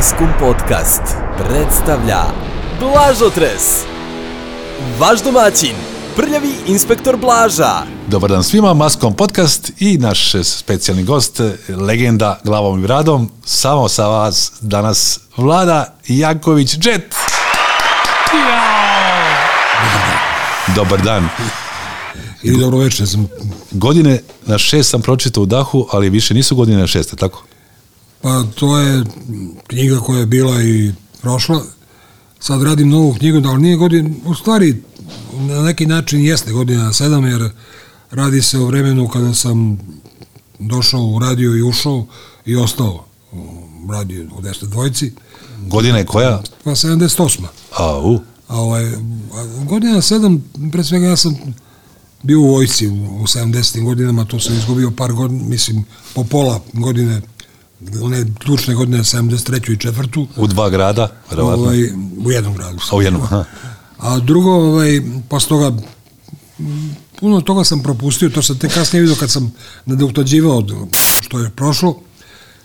Maskum Podcast predstavlja Blažotres Vaš domaćin, prljavi inspektor Blaža Dobar dan svima, Maskom podcast i naš specijalni gost, legenda glavom i bradom, samo sa vas danas Vlada Janković Jet. Dobar dan. Ili dobro večer, sam, Godine na šest sam pročitao u dahu, ali više nisu godine na šest, tako? Pa to je knjiga koja je bila i prošla. Sad radim novu knjigu, ali nije godin, u stvari na neki način jeste godina na sedam, jer radi se o vremenu kada sam došao u radio i ušao i ostao u radio u 10 dvojci, Godina je koja? pa 78. A, u, A ovaj, godina na sedam, pre svega ja sam bio u vojsci u, u 70. godinama, to sam izgubio par godina, mislim, po pola godine, one ključne godine 73. i četvrtu, u dva grada, verovatno. ovaj, u jednom gradu. A u jednom, aha. A drugo, ovaj, posle toga, puno toga sam propustio, to sam te kasnije vidio kad sam nadoktađivao što je prošlo,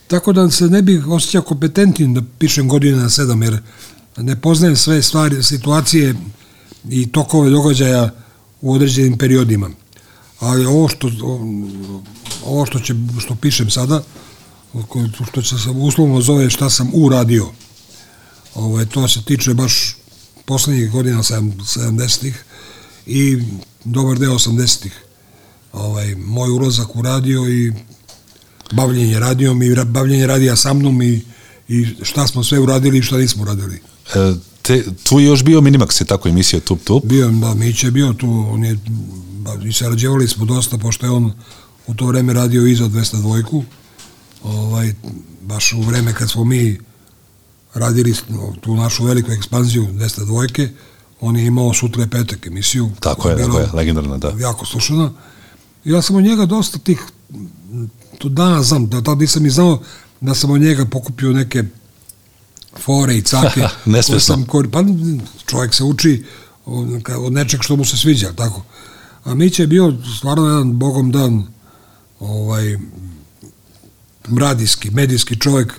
tako da se ne bih osjećao kompetentnim da pišem godine na sedam, jer ne poznajem sve stvari, situacije i tokove događaja u određenim periodima. Ali ovo što, ovo što, će, što pišem sada, što će se uslovno zove šta sam uradio, Ovaj, to se tiče baš poslednjih godina sedam- 70-ih i dobar deo 80-ih. Ovaj, moj ulazak u radio i bavljenje radijom i bavljenje radija sa mnom i, i šta smo sve uradili i šta nismo uradili. E, te, tu je još bio Minimax, je tako emisija Tup Tup. Bio, da, Mić je bio tu, on je, i sarađevali smo dosta, pošto je on u to vreme radio iza 202 ovaj, baš u vreme kad smo mi radili tu našu veliku ekspanziju 202 on je imao sutra je petak emisiju. Tako je, tako je, legendarna, da. Jako slušana. Ja sam od njega dosta tih, to danas znam, da tad nisam i znao da sam od njega pokupio neke fore i cake. Nesvesno. sam kor- pa čovjek se uči od nečeg što mu se sviđa, tako. A Mića je bio stvarno jedan bogom dan ovaj, radijski, medijski čovjek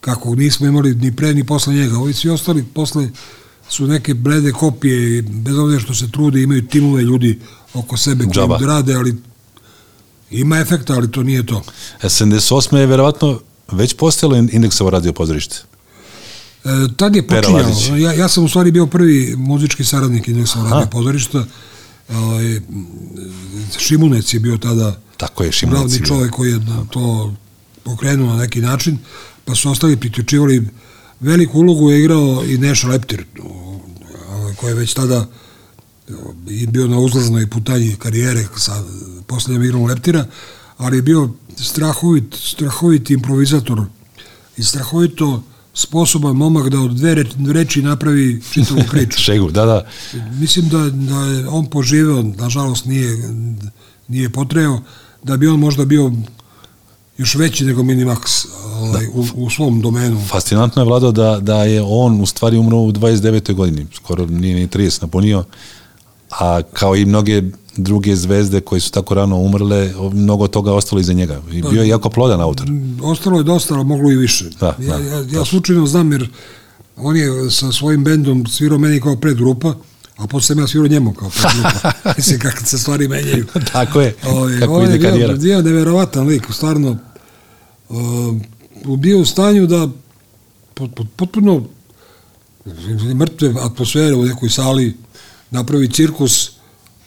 kako nismo imali ni pre ni posle njega. Ovi svi ostali posle su neke blede kopije i bez obzira što se trude imaju timove ljudi oko sebe koji Džaba. rade, ali ima efekta, ali to nije to. E, 78. je verovatno već postojalo indeksovo radio pozorište. E, tad je počinjalo. Ja, ja sam u stvari bio prvi muzički saradnik Indeksa radio pozorišta. Ovaj, Šimunec je bio tada Tako je, Šimunac. glavni čovjek koji je to pokrenuo na neki način, pa su ostali priključivali veliku ulogu je igrao i Neša Leptir, koji je već tada i bio na uzlaznoj putanji karijere sa posljednjom igrom Leptira, ali je bio strahovit, strahovit improvizator i strahovito sposoban momak da od dve reč- reči napravi čitavu priču. Šegu, da, da. Mislim da, da je on poživeo, nažalost nije, nije potreo, da bi on možda bio još veći nego Minimax ovaj, u, u svom domenu. Fascinantno je Vlado da, da je on u stvari umro u 29. godini, skoro nije ni 30 napunio, a kao i mnoge druge zvezde koje su tako rano umrle, mnogo toga ostalo iza njega. I bio je jako plodan autor. Ostalo je dosta, ali moglo i više. Da, ja, da, ja, ja tačno. slučajno znam jer on je sa svojim bendom svirao meni kao predgrupa, a posle sam ja svirao njemu kao predgrupa. Mislim kako se stvari menjaju. Tako je, Ovaj, kako on ide je bio, karijera. bio neverovatan lik, stvarno bio u stanju da pot, pot, potpuno mrtve atmosfere u nekoj sali napravi cirkus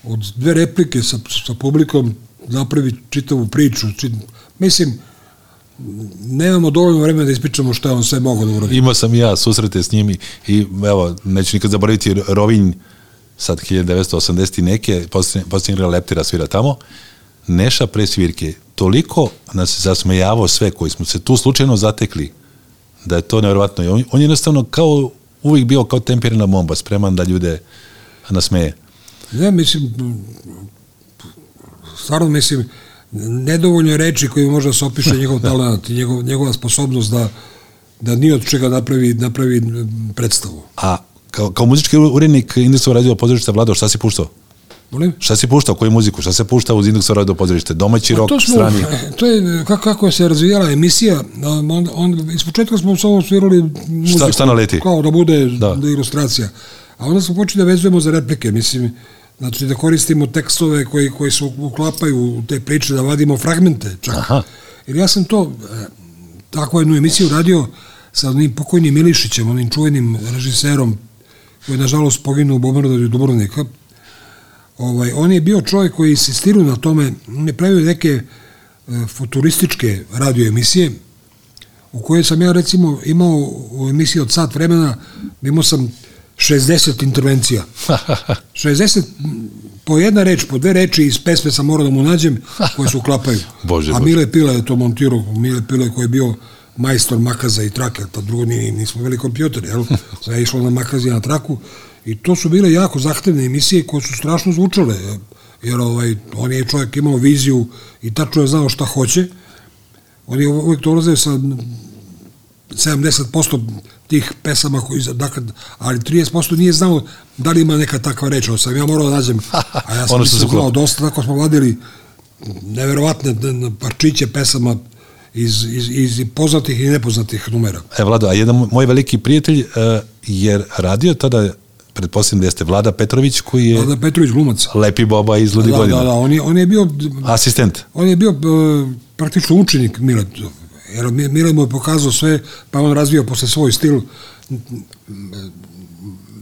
od dve replike sa, sa publikom napravi čitavu priču. Čit, mislim, nemamo dovoljno vremena da ispričamo šta on sve mogao da uradi. Imao sam ja susrete s njim i, evo, neću nikad zaboraviti Rovinj, sad 1980 i neke, igra Leptira svira tamo, Neša pre svirke, toliko nas zasmejavao sve koji smo se tu slučajno zatekli, da je to nevjerovatno. On, on je jednostavno kao, uvijek bio kao temperina bomba, spreman da ljude nasmeje. Ne, mislim, stvarno mislim, nedovoljno reči koji može da se opiše njegov talent i njegov, njegova sposobnost da, da ni od čega napravi, napravi predstavu. A kao, kao muzički urednik Indexova radio pozorišta Vlado, šta si puštao? Molim? Šta si puštao, koju muziku, šta se pušta uz Indeks Radio pozorište, domaći rok, Pa smo, strani? to je kako, kako se razvijala emisija, on, on, iz početka smo samo svirali muziku, Šta- šta naleti? kao da bude Da. da. ilustracija. A onda smo počeli da vezujemo za replike, mislim, znači da koristimo tekstove koji, koji se uklapaju u te priče, da vadimo fragmente čak. Aha. Jer ja sam to, e, takvu jednu emisiju radio sa onim pokojnim Milišićem, onim čuvenim režiserom, koji je nažalost poginuo u bombardanju Dubrovnika. Ovaj, on je bio čovjek koji insistirao na tome, on je pravio neke e, futurističke radio emisije, u kojoj sam ja recimo imao u emisiji od sat vremena, imao sam 60 intervencija. 60 m, po jedna reč, po dve reči iz pesme sam morao da mu nađem koje se uklapaju. Bože, A. Mile Pila je to montirao, Mile Pila koji je bio majstor makaza i trake, pa drugo ni, nismo bili kompjuter, jel? Sve je išlo na makazi na traku i to su bile jako zahtevne emisije koje su strašno zvučale, jer ovaj, on je čovjek imao viziju i tačno je znao šta hoće. On je uvijek dolazio sa 70% tih pesama koji dakle, ali 30% nije znao da li ima neka takva reč, ali sam ja morao da nađem, a ja sam Ono se znao uklapa. dosta, tako smo vadili neverovatne parčiće pesama iz, iz, iz poznatih i nepoznatih numera. E, Vlado, a jedan moj veliki prijatelj uh, je radio tada, pretpostavljam da jeste Vlada Petrović, koji je Vlada Petrović glumac. lepi boba iz Ludi Da, godina. da, da, on je, on je bio Asistent. On je bio e, praktično učenik Mile, jer Mi- Mile mu je pokazao sve, pa on razvio posle svoj stil.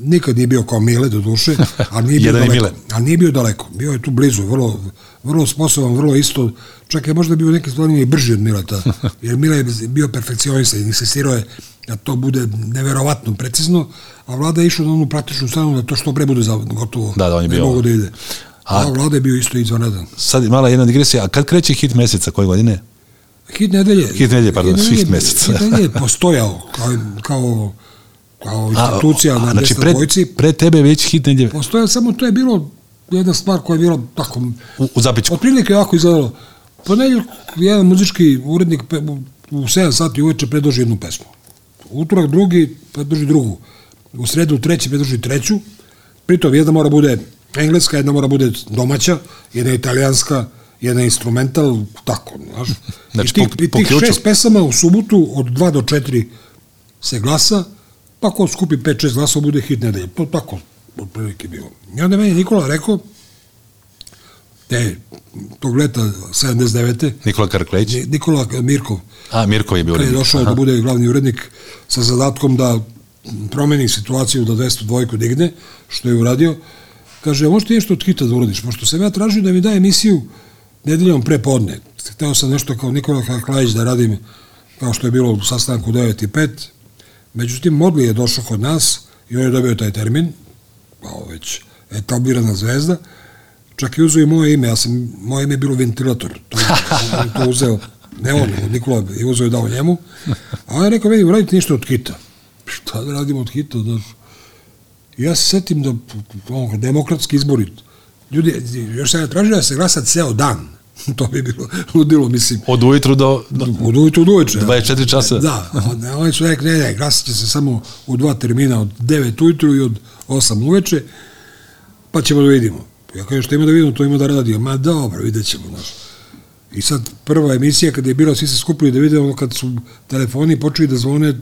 Nikad nije bio kao Mile, do duše, ali nije bio daleko. Ali nije bio daleko, bio je tu blizu, vrlo, vrlo sposoban, vrlo isto, čak je možda bio u nekim stvarima i brži od Mileta, jer Mile je bio perfekcionista i insistirao je da to bude neverovatno precizno, a vlada je išao na onu praktičnu stranu da to što pre bude gotovo, Da, da, on je ne bio- mogu da ide. A- A, vlada je bio isto izvanredan. Sad mala jedna digresija, a kad kreće hit meseca, koje godine? Hit nedelje. Hit nedelje, pardon, Hit hit meseca. Hit nedelje je postojao kao, kao, kao institucija na znači, desnoj pre, pre tebe već hit nedelje Postojao, samo to je bilo jedna stvar koja je bila tako... u, u zapičku. Otprilike ovako izgledalo. Ponedeljak jedan muzički urednik pe- u- u 7 sati uveče predloži jednu pesmu. Utorak drugi predloži drugu. U sredu treći predloži treću. Pritom jedna mora bude engleska, jedna mora bude domaća, jedna italijanska, jedna instrumental, tako, znaš. Znači, I tih, po- i po tih ključu. šest pesama u subotu od 2 do 4 se glasa, pa ko skupi 5-6 glasova bude hit nedelje. To tako, otprilike bilo. I onda je meni Nikola rekao, te, tog leta 79. Nikola Karkleć. Ni- Nikola Mirkov, A, Mirko je bio kad je urednik. došao Aha. da bude glavni urednik sa zadatkom da promeni situaciju da 202 digne, što je uradio, kaže, možete nešto od hita da uradiš, pošto sam ja tražio da mi da emisiju nedeljom pre podne. Hteo sam nešto kao Nikola Kaklajić da radim, kao što je bilo u sastanku 9 i 5. Međutim, Modli je došao kod nas i on je dobio taj termin, kao već etablirana zvezda, čak i uzeo i moje ime, ja sam, moje ime je bilo ventilator, to, on to uzeo, ne on, Nikola je uzeo i dao njemu, a on je rekao, vidi, uradite ništa od hita. Šta da radimo od znaš? I ja se setim da, on, demokratski izbori, ljudi, još sam ja tražio da se glasa ceo dan, to bi bilo ludilo, mislim, Od ujutru do, do od ujutru do uveče. 24 časa. Da, oni su rekli, ne, ne, glasat će se samo u dva termina, od 9 ujutru i od 8 uveče, pa ćemo da vidimo. Ja kažem, što ima da vidimo, to ima da radimo. Ma dobro, vidjet ćemo, znaš. I sad prva emisija kada je bila, svi se skupili da vide ono kad su telefoni počeli da zvone,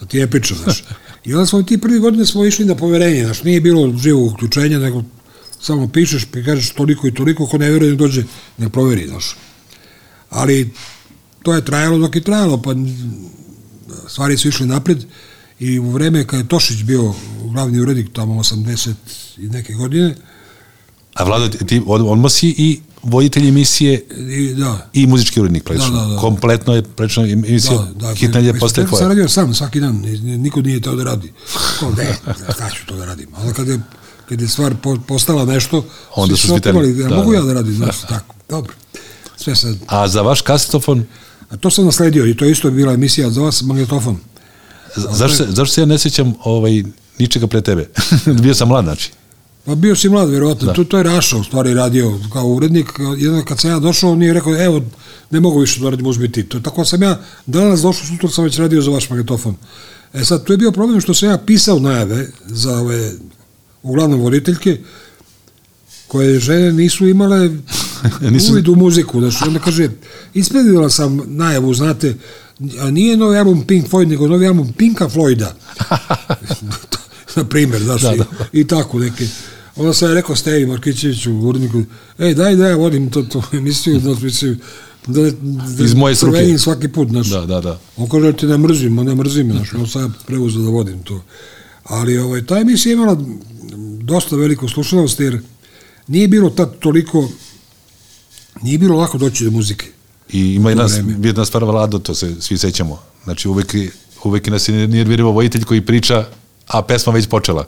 da ti je priča, znaš. I onda smo ti prvi godine smo išli na poverenje, znaš, nije bilo živog uključenja, nego samo pišeš, pa kažeš toliko i toliko, ko ne veruje, dođe, ne proveri, znaš. Ali to je trajalo dok je trajalo, pa stvari su išle napred i u vreme kad je Tošić bio glavni urednik tamo 80 i neke godine, A Vlado, ti od- odmah si i voditelj emisije i, da, i muzički urednik praktično. Da, da, da. Kompletno je praktično emisija da, da, hit nedelje mislim, postaje tako sam tvoja. radio sam svaki dan, ni- niko nije teo da radi. Kao, ne, šta ću to da radim. Ali kad je, kad je stvar po, postala nešto, Onda su svi ja, Da, mogu da. ja da radim, znaš, tako, dobro. Sve sad. A za vaš kasetofon, A to sam nasledio i to isto je bila emisija za vas, magnetofon. zašto se, zašto se ja ne sjećam ovaj, ničega pre tebe? Bio sam mlad, znači. Pa bio si mlad, verovatno. To, to je Raša u stvari radio kao urednik. Jedan kad sam ja došao, on je rekao, evo, ne mogu više da radim, uzmi ti. To, tako sam ja danas došao, sutra sam već radio za vaš magnetofon. E sad, tu je bio problem što sam ja pisao najave za ove, uglavnom voditeljke, koje žene nisu imale Nisu- uvid u muziku. Znači, onda kaže, ispredila sam najavu, znate, a nije novi album Pink Floyd, nego novi album Pinka Floyda. Na primjer, znaš, Da, da. i tako neke. Onda sam je rekao Stevi Markićeviću u uredniku, ej, daj da ja vodim to, to emisiju, da, mislim, da, da Iz moje struke. svaki put, znaš. Da, da, da. On kaže, te ne mrzim, ne mrzim, znaš, on sam preuzeo da vodim to. Ali ovaj, ta emisija je imala dosta veliku slušanost, jer nije bilo tad toliko, nije bilo lako doći do muzike. I ima jedna, jedna stvar Vlado, to se svi sećamo. Znači uvek, uvek nas je nervirao vojitelj koji priča, a pesma već počela.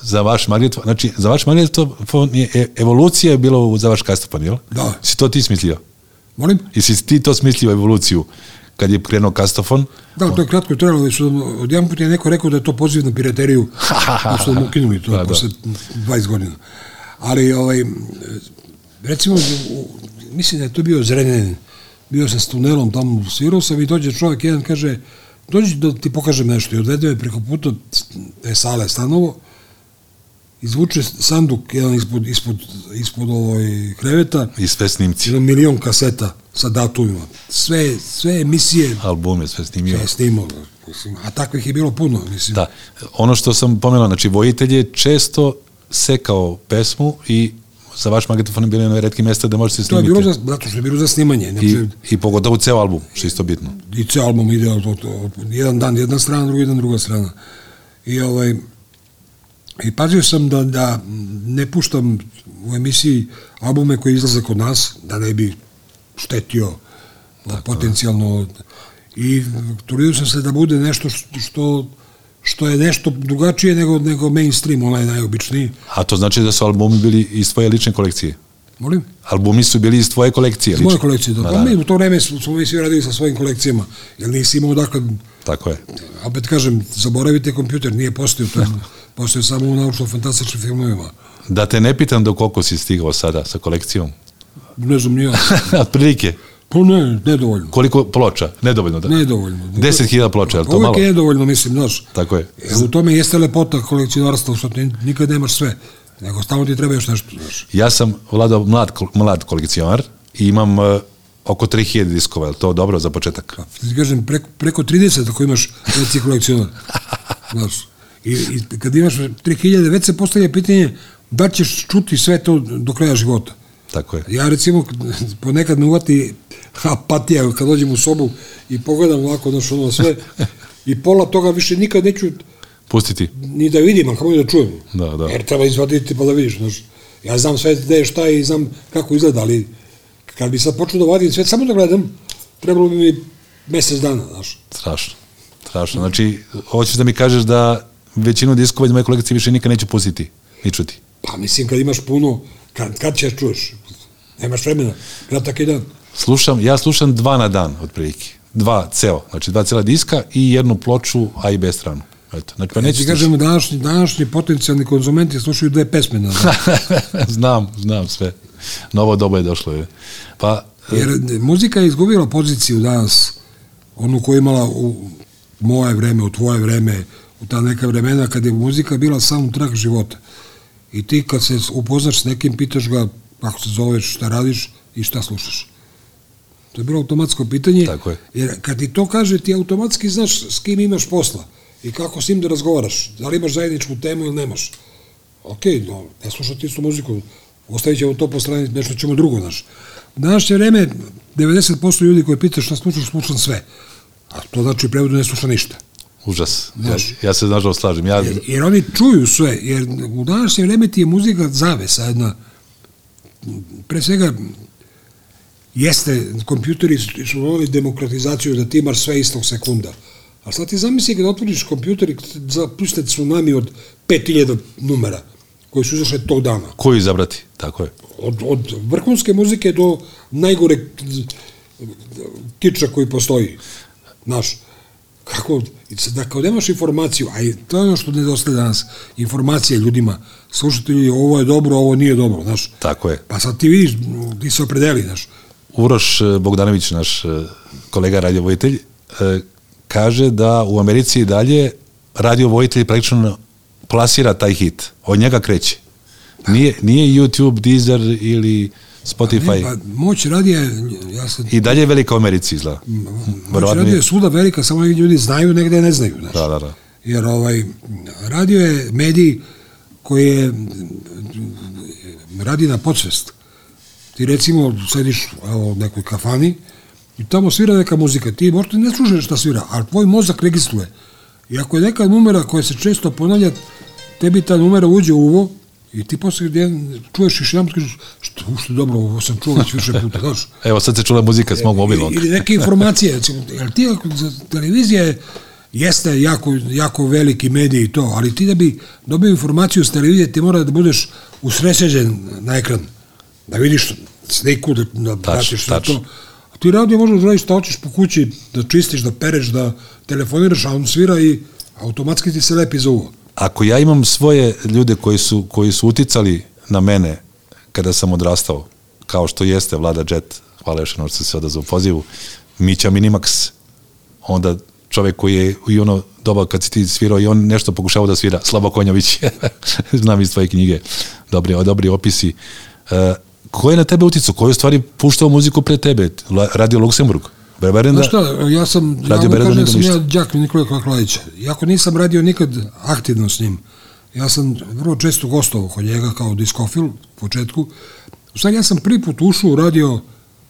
Za vaš magnetofon, znači za vaš magnetofon je e- evolucija je bila u- za vaš kastofon, jel? Da. Si to ti smislio? Molim? Jesi ti to smislio evoluciju kad je krenuo kastofon? Da, to je kratko trajalo, već od, od jedan put je neko rekao da je to poziv na pirateriju, da su nam ukinuli to Da, da. posle 20 godina. Ali, ovaj, recimo, mislim da je to bio Zrenjanin, bio sam s tunelom tamo, svirao sam i dođe čovjek jedan, kaže, dođi da ti pokažem nešto i odvede me preko puta te sale stanovo, izvuče sanduk jedan ispod, ispod, ispod ovoj kreveta, I sve snimci, jedan milion kaseta sa datumima. Sve, sve emisije album je sve snimio. sve snimao. Mislim, a takvih je bilo puno, mislim. Da. Ono što sam pomenuo, znači vojitelj je često sekao pesmu i za vaš magnetofon je bilo jedno redke mesta da možete To je snimiti. bilo za, zato što je bilo za snimanje. I, Znači, I pogotovo ceo album, što je isto bitno. i ceo album ide od, od, od, jedan dan jedna strana, drugi dan druga strana. I ovaj i pazio sam da, da ne puštam u emisiji albume koji izlaze kod nas, da ne bi štetio potencijalno i trudio sam se da bude nešto što, što je nešto drugačije nego, nego mainstream, onaj najobičniji. A to znači da su albumi bili iz tvoje lične kolekcije? Molim? Albumi su bili iz tvoje kolekcije? Iz moje kolekcije, da. Ma Pa mi u to vreme smo, smo mi svi radili sa svojim kolekcijama, jer nisi imao dakle, Tako je. opet kažem, zaboravite kompjuter, nije postojao, to je postojao samo u naučno-fantastičnim filmovima. Da te ne pitam do koliko si stigao sada sa kolekcijom. Ne znam, nije. Otprilike. Pa ne, nedovoljno. Koliko ploča? Nedovoljno, da? Nedovoljno. 10.000 ploča, je to Uvijek malo? je nedovoljno, mislim, znaš. Tako je. E, u tome jeste lepota kolekcionarstva, što ti nikad nemaš sve. Nego stalno ti treba još nešto, znaš. Ja sam vladao mlad, mlad kolekcionar i imam uh, oko 3000 diskova, je to dobro za početak? Pa, ti kažem, preko, preko 30 ako imaš reci kolekcionar. Znaš. I, I kad imaš 3000, već se postavlja pitanje da ćeš čuti sve to do kraja života. Tako je. Ja recimo ponekad me uvati apatija kad dođem u sobu i pogledam ovako znaš, ono sve i pola toga više nikad neću Pustiti. ni da vidim, a kako da čujem. Da, da. Jer treba izvaditi pa da vidiš. Znaš. Ja znam sve gde je šta i znam kako izgleda, ali kad bi sad počeo da vadim sve, samo da gledam, trebalo bi mi mesec dana, znaš. Strašno. Strašno. Znači, hoćeš da mi kažeš da većinu diskova iz moje kolekcije više nikad neću pustiti, ni čuti. Pa mislim, kad imaš puno, kad, kad ćeš čuješ? Nemaš vremena, kratak je dan. Slušam, ja slušam dva na dan, otprilike. Dva ceo, znači dva cela diska i jednu ploču A i B stranu. Eto, znači, pa Ja neću ti kažem, današnji, današnji potencijalni konzumenti slušaju dve pesme na dan. znam, znam sve. Novo doba je došlo. Je. Pa, Jer muzika je izgubila poziciju danas, onu koju je imala u moje vreme, u tvoje vreme, u ta neka vremena kad je muzika bila soundtrack života. I ti kad se upoznaš s nekim, pitaš ga kako se zoveš, šta radiš i šta slušaš. To je bilo automatsko pitanje, Tako je. jer kad ti to kaže, ti automatski znaš s kim imaš posla i kako s njim da razgovaraš. Da li imaš zajedničku temu ili nemaš. Ok, no, ne slušati istu muziku, ostavit ćemo to po strani, nešto ćemo drugo, znaš. U današnje vreme, 90% ljudi koji pitaju šta slušaš, slušam sve. A to znači u prevodu ne sluša ništa. užas. Ja, Znaš. ja se znaš da slažem. Ja, Jer, jer oni čuju sve, jer u današnje vreme ti je muzika zavesa jedna. Pre svega, jeste, kompjuteri su donali demokratizaciju da ti imaš sve istog sekunda. A sad ti zamisli kada otvoriš kompjuter i zapuste tsunami od 5000 numera koji su izašli tog dana. koju izabrati? Tako je. Od, od vrhunske muzike do najgore kiča koji postoji. Znaš, kako, da kao nemaš informaciju, a to je ono što nedostaje danas, informacije ljudima, slušatelji, ovo je dobro, ovo nije dobro, znaš. Tako je. Pa sad ti vidiš, ti se opredeli, znaš. Uroš e, Bogdanović, naš e, kolega radiovojitelj, e, kaže da u Americi i dalje radiovojitelj praktično plasira taj hit. Od njega kreće. Nije, nije YouTube, Deezer ili Spotify. Pa moć radija, ja sam... I dalje je velika u Americi izgleda. Moć radija je- svuda velika, samo ljudi znaju, negde ne znaju. Znaš. Da, da, da. Jer ovaj, radio je medij koji je radi na podsvest. Ti recimo sediš evo, u nekoj kafani i tamo svira neka muzika. Ti možda ne slušaš šta svira, ali tvoj mozak registruje. I ako je neka numera koja se često ponavlja, tebi ta numera uđe u uvo i ti posle jedan, čuješ još jedan, kažeš, što, što dobro, ovo sam čuo već više puta, znaš. Evo sad se čula muzika s mog mobilnog. Ili, ili neke informacije, recimo, jer ti televizija je, jeste jako, jako veliki medij i to, ali ti da bi dobio informaciju s televizije, ti mora da budeš usrećeđen na ekran, da vidiš sliku, da, da pratiš sve to. A ti radio možeš da šta hoćeš po kući, da čistiš, da pereš, da telefoniraš, a on svira i automatski ti se lepi za uvo. Ako ja imam svoje ljude koji su, koji su uticali na mene kada sam odrastao, kao što jeste Vlada Jet, hvala još što se odazvao pozivu, Mića Minimax, onda čovjek koji je i ono doba kad si ti svirao i on nešto pokušavao da svira, Slabo Konjović, znam iz tvoje knjige, dobri, dobri opisi. E, ko je na tebe uticao? Ko je stvari puštao muziku pre tebe? Radio Luksemburg? Bre, verujem da... Znaš šta, ja sam, ja mu kažem da nego sam ništa. ja đak Nikola Kakladića. Iako nisam radio nikad aktivno s njim, ja sam vrlo često gostovao kod njega kao diskofil u početku. U stvari, ja sam prvi put ušao u radio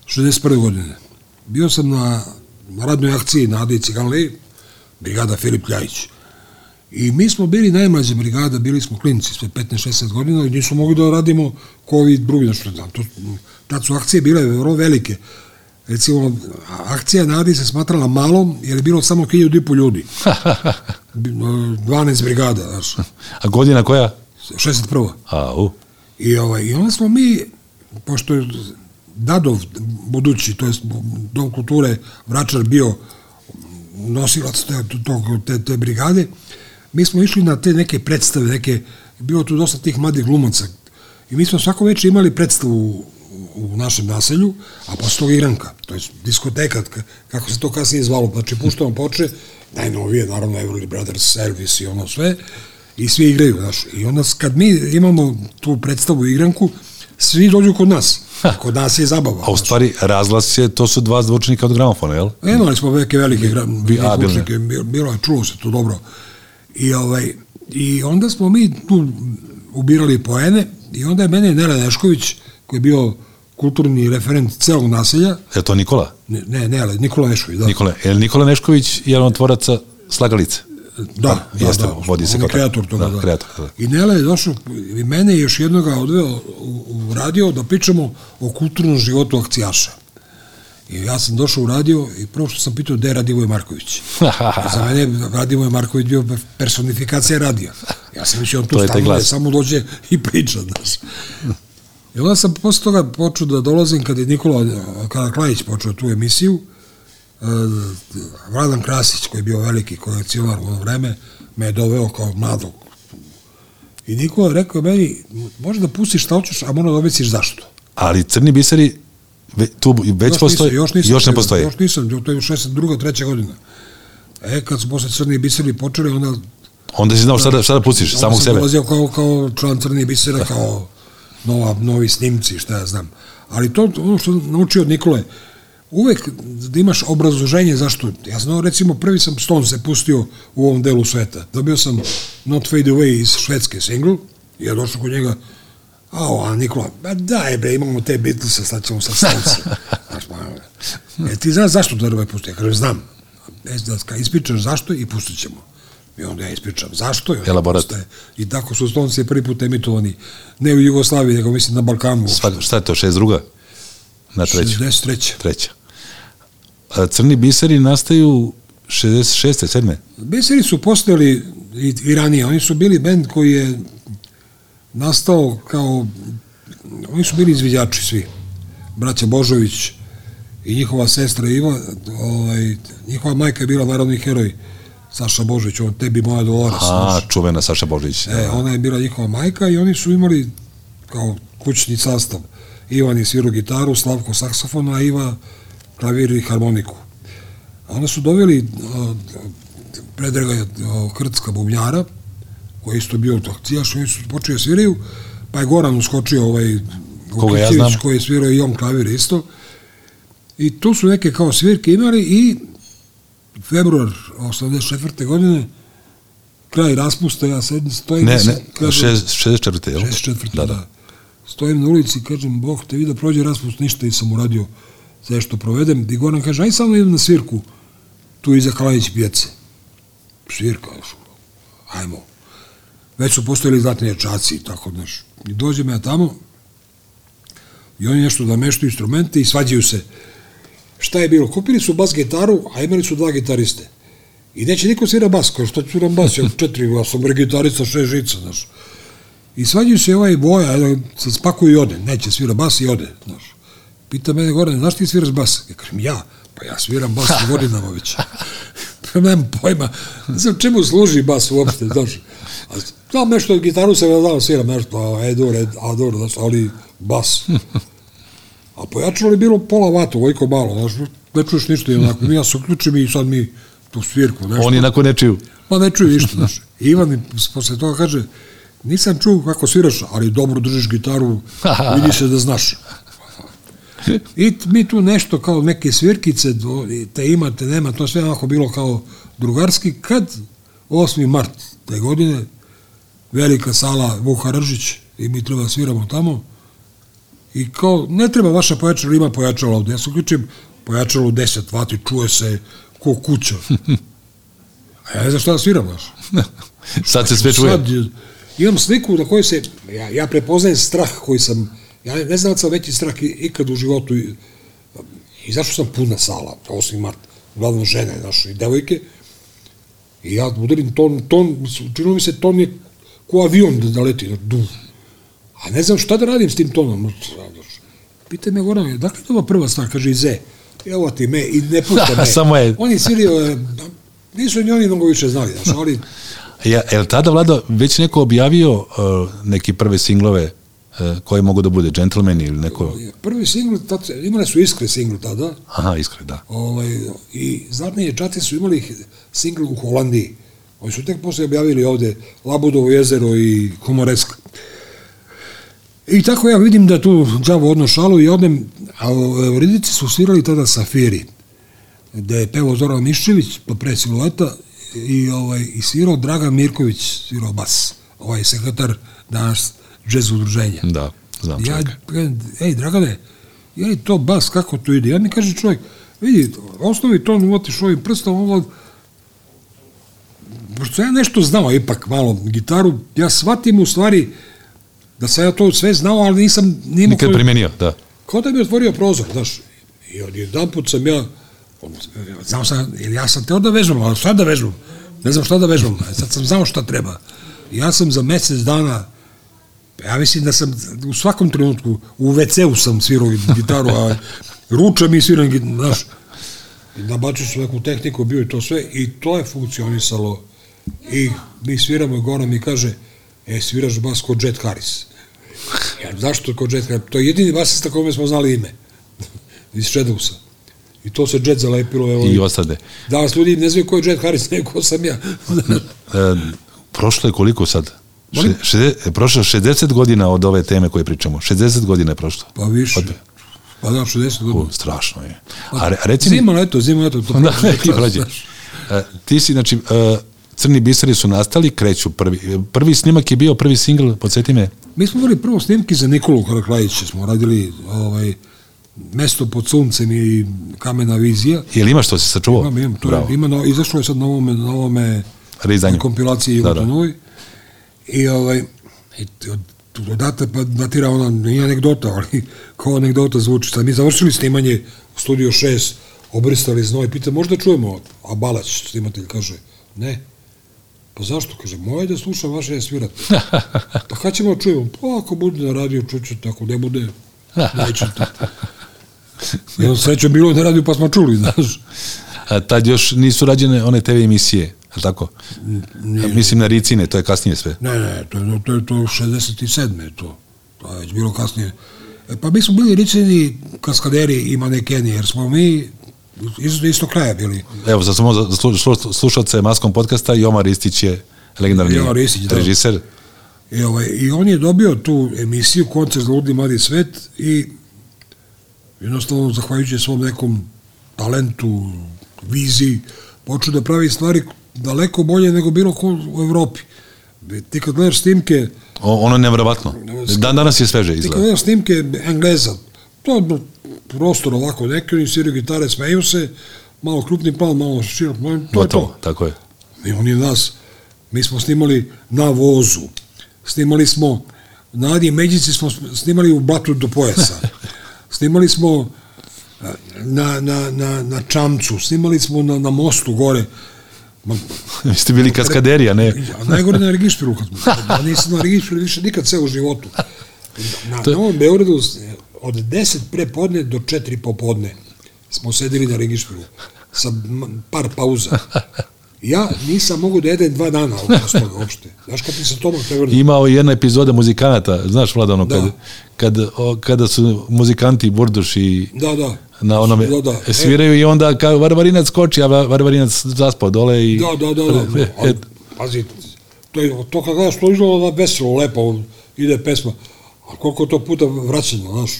61. godine. Bio sam na radnoj akciji na Adi Ciganli, brigada Filip Ljajić. I mi smo bili najmlađa brigada, bili smo klinci, sve 15-16 godina i nismo mogli da radimo ovi drugi. Znači, to, tad su akcije bile vrlo velike. Recimo, akcija na Adi se smatrala malom jer je bilo samo 1000 i po ljudi. Bi- 12 brigada, znaš. A godina koja? 61. A, u. I, ovaj, I onda smo mi, pošto je Dadov budući, to je Dom kulture Vračar bio nosilac te, tog, te, te brigade, mi smo išli na te neke predstave, neke, bilo tu dosta tih mladih glumaca. I mi smo svako večer imali predstavu u, našem naselju, a posle toga igranka, to je diskoteka, kako se to kasnije zvalo, znači puštamo poče, najnovije, naravno Everly Brothers, Elvis i ono sve, i svi igraju, znaš. I onda kad mi imamo tu predstavu igranku, svi dođu kod nas. Kod nas je zabava. A u stvari razglas je, to su dva zvučnika od gramofona, jel? E, Imali smo velike, velike zvučnike, bilo je, čulo se to dobro. I, ovaj, I onda smo mi tu ubirali poene i onda je mene Nela Nešković, koji je bio kulturni referent celog naselja, Je to Nikola? ne, ne, ne, ali Nikola Nešković, da. Nikola, je li Nikola Nešković jedan od tvoraca Slagalice? Da, da, jeste, da, vodi se on je kreator toga, Da, da. kreator, da. I Nela je došao, i mene i još jednoga odveo u, u radio da pričamo o kulturnom životu akcijaša. I ja sam došao u radio i prvo što sam pitao gde je Radivoj Marković. Za mene je Radivoj Marković bio personifikacija radija. Ja sam mislio on tu glas. samo dođe i priča. Znaš. I onda sam posle toga počeo da dolazim kad je Nikola Karaklajić počeo tu emisiju, e, Vladan Krasić, koji je bio veliki kolekcionar u ono vreme, me je doveo kao mladog. I Nikola je rekao meni, može da pustiš šta hoćeš, a mora da objeciš zašto. Ali crni biseri ve, tu već Još postoji, nisam, još, nisam, još ne postoji. Još nisam, to je 62. treća godina. E, kad su posle Crni biseri počeli, onda Onda si znao šta da, šta da pustiš, Onda samog sam sebe. dolazio kao, kao član Crni bisera, kao nova, novi snimci, šta ja znam. Ali to, ono što sam naučio od Nikole, uvek da imaš obrazloženje zašto. Ja znam, recimo, prvi sam Stone se pustio u ovom delu sveta. Dobio sam Not Fade Away iz švedske single, i ja došao kod njega, a, a Nikola, ba daj bre, imamo te Beatlesa, sad ćemo sad Stonesa. Znaš, e, ti znaš zašto to treba pustiti? Ja kažem, znam. E, da ispričaš zašto i pustit ćemo. I onda ja ispričam zašto. Onda Elaborat. postaje- I tako su Stonesi prvi put emitovani, ne u Jugoslaviji, nego mislim na Balkanu. Sva, šta je to, šest druga? Na treću. 63. Treća. A crni biseri nastaju 66. 7. Beseri su postojali i, i ranije. Oni su bili bend koji je nastao kao... Oni su bili izviđači svi. Braća Božović i njihova sestra Iva, ovaj, njihova majka je bila narodni heroj Saša Božović, on tebi moja dolora. A, čuvena Saša Božić. E, ona je bila njihova majka i oni su imali kao kućni sastav. Ivan je svirao gitaru, Slavko saksofon, a Iva klavir i harmoniku. A onda su doveli uh, Predraga uh, Krcka bubnjara, koji je isto bio akcijaš, oni su počeli da sviraju, Pa je Goran uskočio ovaj Koga ja znam. koji je svirao i on klavir isto. I tu su neke kao svirke imali i februar 84. godine kraj raspusta, ja sedim, stojim Ne, i ne, kažem- 64. jel? 64. Da, Da, da. Stojim na ulici, kažem, Bog te vidi da prođe raspust, ništa nisam uradio sve što provedem. I Goran kaže, aj samo idem na svirku, tu iza Kalanić pijace. Svirka, znaš, ajmo. Već su postojali zlatni ječaci i tako, znaš. I dođem ja tamo, i oni nešto da meštu instrumente i svađaju se. Šta je bilo? Kupili su bas gitaru, a imali su dva gitariste. I neće niko svira bas, kao što sviram bas, ja četiri, ja sam gitarista, šest žica, znaš. I svađaju se ovaj boja, se spakuje i ode, neće svira bas i ode, znaš. Pita mene Goran, znaš ti sviraš bas? Ja kažem, ja, pa ja sviram bas godinama već. pa nemam pojma, ne znam čemu služi bas uopšte, znaš. A znam nešto gitaru se ne znam, sviram nešto, a Edur, Ed, Ador, znaš, ali bas. A pojačalo je bilo pola vata, ovojko malo, znaš, ne čuješ ništa i onako, ja se uključim i sad mi tu svirku, nešto. Oni nakon ne čuju. Pa ne čuju ništa, znaš. Ivan mi posle toga kaže, nisam čuo kako sviraš, ali dobro držiš gitaru, vidi se da znaš. I mi tu nešto kao neke svirkice, te ima, te nema, to sve onako bilo kao drugarski, kad 8. mart te godine, velika sala Vuka Ržić i mi treba sviramo tamo, i kao, ne treba vaša pojačalo, ima pojačalo ovde. Ja se uključim, pojačalo 10 vati, čuje se ko kuća. A ja ne znam šta da sviram, znaš. Sad se sve čuje. Sad, imam sliku na kojoj se, ja, ja prepoznajem strah koji sam, ja ne znam da sam veći strah ikad u životu i, i zašto sam puna sala, 8. mart, uglavnom žene, znaš, i devojke, i ja udarim ton, ton, činilo mi se ton je ko avion da, da leti, znaš, du. A ne znam šta da radim s tim tonom. Pita me Goran, dakle je ova prva stvar, kaže Ize, evo ti me, i ne pušta me. Samo je. Oni svirio, nisu ni oni mnogo više znali, znaš, ali Ja, je li tada vlada već neko objavio uh, neki prve singlove uh, koje mogu da bude Gentleman ili neko... Prvi singl, tad, imali su iskre singl tada, Aha, iskre, da. ovaj, i zlatni ječati su imali singl u Holandiji. Oni su tek posle objavili ovde Labudovo jezero i Humoreska. I tako ja vidim da tu đavo odno šalu i odem, a u Ridici su svirali tada Safiri, gde je pevao Zoran Miščević, pa pre silueta, i, ovaj, i svirao Dragan Mirković, svirao bas, ovaj sekretar danas džez udruženja. Da, znam Ja, čovjeka. ej, Dragane, je li to bas, kako to ide? Ja mi kaže čovjek, vidi, osnovi ton uvatiš ovim prstom, ovo, pošto ja nešto znao ipak malo gitaru, ja shvatim u stvari da sam ja to sve znao, ali nisam nimao Nikad primenio, da. kao da mi je otvorio prozor, znaš, i od jedan put sam ja, ono, znao sam, ili ja sam teo da vežbam, ali šta da vežbam? Ne znam šta da vežbam, sad sam znao šta treba. I ja sam za mesec dana, ja mislim da sam u svakom trenutku, u WC-u sam svirao gitaru, a ručam i sviram, git- znaš, i nabačio sam neku tehniku, bio je to sve, i to je funkcionisalo. I mi sviramo, i Goran mi kaže, e, sviraš bas kod Jet Harris. Ja, zašto kod Jet Harris? To je jedini basista kome smo znali ime. Iz Shadowsa. I to se Jet zalepilo. Evo, I ostade. Danas ljudi ne znaju ko je Jet Harris, nego ko sam ja. E, prošlo je koliko sad? Molim? Še, šede, prošlo je 60 godina od ove teme koje pričamo. 60 godina je prošlo. pa više. Od- Pa da, 60 godina. O, strašno je. A, re- a reci mi... Zima, leto, zima, leto. To Da, prođe, i prođe. E, ti si, znači, e, Crni biseri su nastali, kreću prvi. Prvi snimak je bio prvi singl, podsjeti me. Mi smo imali prvo snimki za Nikolu Karaklajića, smo radili ovaj, mesto pod suncem i kamena vizija. Je li imaš to si sačuvao? Imam, imam, to je, ima, no, izašlo je sad na ovome, na ovome Reizdanju. na kompilaciji Da, da, da. I ovaj, i od, odate pa datira ona, nije anegdota, ali kao anegdota zvuči. Sad mi završili snimanje u studio 6, obristali znoj, pita, možda čujemo, a Balać, snimatelj, kaže, ne. Pa zašto? Kaže, moj da slušam vaše svirate. pa kad ćemo da čujemo? Pa ako bude na radio, čućete, ako ne bude, nećete. On srećom bilo na radiju, pa smo čuli, znaš. A tad još nisu rađene one TV emisije, je li tako? Nije. Mislim na Ricine, to je kasnije sve. Ne, ne, to je to, je to 67. je to. To je već bilo kasnije. E, pa mi smo bili ricini kaskaderi i manekeni, jer smo mi isto, isto kraja bili. Evo, za samo za slu- slu- slušalce Maskom podcasta, Jomar Ristić je legendarni Jomar Ristić, da. režiser. I, ovaj, I on je dobio tu emisiju Koncert za ludni mladi svet i jednostavno, zahvaljujući svom nekom talentu, viziji, počeo da pravi stvari daleko bolje nego bilo ko u Evropi. Ti kad gledaš snimke, O, ono je nevjerovatno. Dan danas je sveže ti kad izgleda. gledaš snimke Engleza, to prostor ovako, neki oni sviraju gitare, smeju se, malo krupni plan, malo širok, to je Gotovo, to. tako je. I oni nas, mi smo snimali na vozu, snimali smo, na Adi Međici smo snimali u blatu do pojasa, snimali smo a, na, na, na, na Čamcu, snimali smo na, na mostu gore, Ma, Vi ste bili kaskaderi, a ne... a najgore na registru, kad smo, ja nisam na registru više nikad sve u životu. Na Novom Beogradu od 10 pre podne do 4 popodne smo sedeli na registru sa par pauza. Ja nisam mogu da jedem dva dana od toga uopšte. Znaš kad ti se tomak prevrnu? Imao je jedna epizoda muzikanata, znaš Vlada, ono, kad, Da. kad, o, kada su muzikanti Burduš i Da, da. na onome Da, da. E, sviraju i onda kao Varvarinac skoči, a Va- Varvarinac zaspao dole i... Da, da, da. da. Ali, pazi, to, je, to kad gledaš, to izgleda na veselo, lepo, ide pesma. A koliko to puta vraćeno, znaš?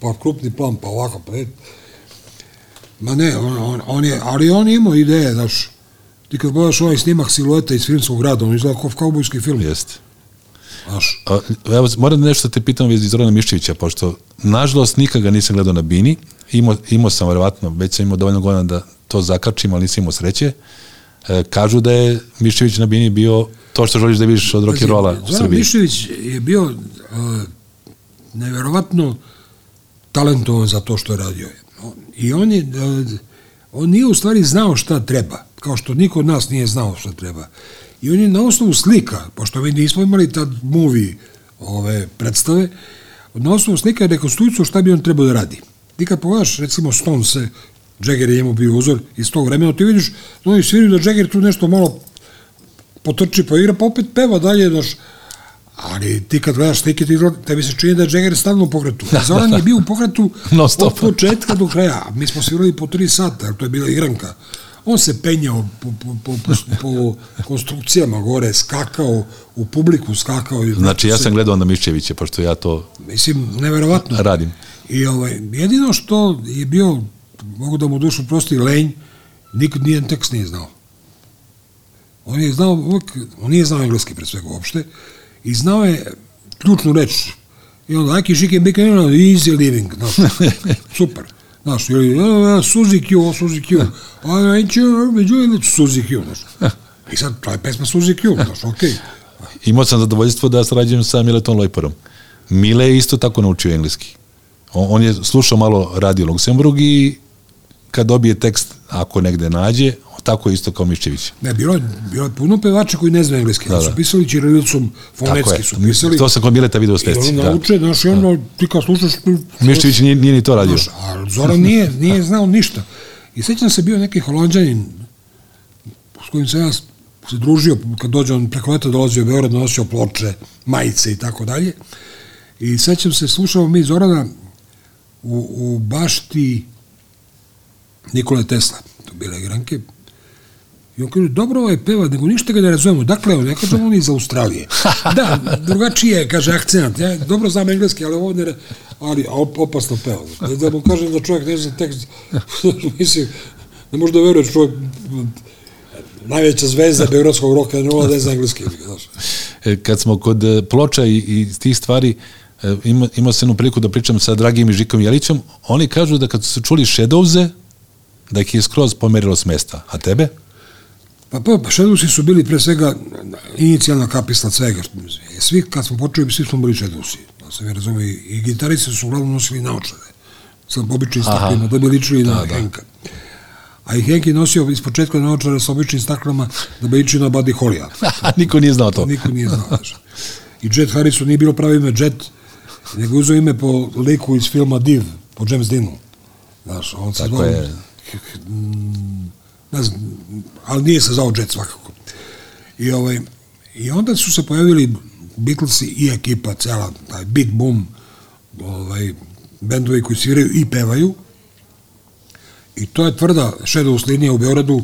Pa krupni plan, pa ovako, pa je. Ma ne, on, on, on je, ali on imao ideje, znaš. Ti kad gledaš ovaj snimak silueta iz filmskog grada, on izgleda kao kaubojski film, Jeste. znaš. A, Evo, moram nešto te pitam vezi Zorana Miščevića, pošto, nažalost, nikad ga nisam gledao na bini, imao, imao sam, verovatno, već sam imao dovoljno godina da to zakačim, ali nisam imao sreće. E, kažu da je Miščević na bini bio to što želiš da vidiš od rock'n'rolla u Srbiji. Mišević je bio uh, neverovatno talentovan za to što je radio. I on je, uh, on nije u stvari znao šta treba, kao što niko od nas nije znao šta treba. I on je na osnovu slika, pošto mi nismo imali tad movie ove predstave, na osnovu slika je rekonstruiciju šta bi on trebao da radi. Ti kad pogledaš, recimo, Stonese, Jagger je njemu bio uzor iz tog vremena, ti vidiš da oni sviraju da Jagger tu nešto malo potrči pa igra, pa opet peva dalje, znaš, ali ti kad gledaš slike, ti, tebi se čini da je Jagger stalno u pokretu. Zoran je bio u pokretu Non stop. od početka do kraja. Mi smo svirali po tri sata, to je bila igranka. On se penjao po, po, po, po, po konstrukcijama gore, skakao u publiku, skakao. i- Znači, ja sam gledao na Miščevića, pošto ja to Mislim, neverovatno. radim. I ovaj, jedino što je bio, mogu da mu dušu prosti, lenj, nikad nijedan tekst nije znao. On je znao, uvek, on nije znao engleski pre svega uopšte, i znao je ključnu reč. I onda, aki šike bika, easy living, znaš, super. Znaš, ili, uh, Suzy Q, oh, Suzy Q, a you, među, Suzy Q, znaš. I sad, to je pesma Suzy Q, znaš, okej. Imao sam zadovoljstvo da sarađujem sa Miletom Lojparom. Mile je isto tako naučio engleski. On, on je slušao malo Radio Luksemburg i kad dobije tekst, ako negde nađe, tako isto kao Miščević. Ne, bilo je, bilo je puno pevača koji ne znaju engleski, da, Da, su da. pisali ćirilicom, Tako fonetski su pisali. To sam kod Mileta video u I steci. oni Da. nauče, znaš, i onda ti kad slušaš... Miščević nije, nije ni to radio. Znaš, a Zoran nije, nije znao ništa. I sećam se bio neki holandjanin s kojim sam ja se družio, kad dođe on preko leta dolazio u Beograd, nosio ploče, majice i tako dalje. I sećam se, slušao mi Zorana u, u bašti Nikole Tesla, to bile igranke, I on kaže, dobro ovaj peva, nego ništa ga ne razumemo. Dakle, on ne kaže on je iz Australije. Da, drugačije je, kaže, akcent. Ja dobro znam engleski, ali ovo ne, ali op, opasno peva. Da, da mu kažem da čovjek ne zna tekst, mislim, ne može da veruje čovjek, najveća zvezda beogradskog roka je nula da ne zna engleski. Znaš. E, Kad smo kod e, ploča i, i tih stvari, e, ima, imao sam jednu priliku da pričam sa Dragim i Žikom Jelićem, oni kažu da kad su čuli Shadowse, da ih je skroz pomerilo s mesta. A tebe? Pa, pa, pa Shadowsi su bili pre svega inicijalna kapisla svega. Svi, kad smo počeli, svi smo bili Shadowsi. Da se mi razume, i, gitaristi su uglavnom nosili naočare. Sa običnim staklima, da bi ličili na Da, da. Henka. A i Henk je nosio iz početka naočare sa običnim staklama da bi ličio na Buddy Hollya. Niko nije znao to. Niko nije znao. I Jet Harrison nije bilo pravo ime Jet, nego uzeo ime po liku iz filma Div, po James Deanu. Znaš, on se Tako zvao... je. Ne znam, ali nije se zvao Jet svakako. I, ovaj, I onda su se pojavili Beatlesi i ekipa, cela, taj Big Boom, ovaj, bendovi koji sviraju i pevaju. I to je tvrda Shadows linija u Beogradu,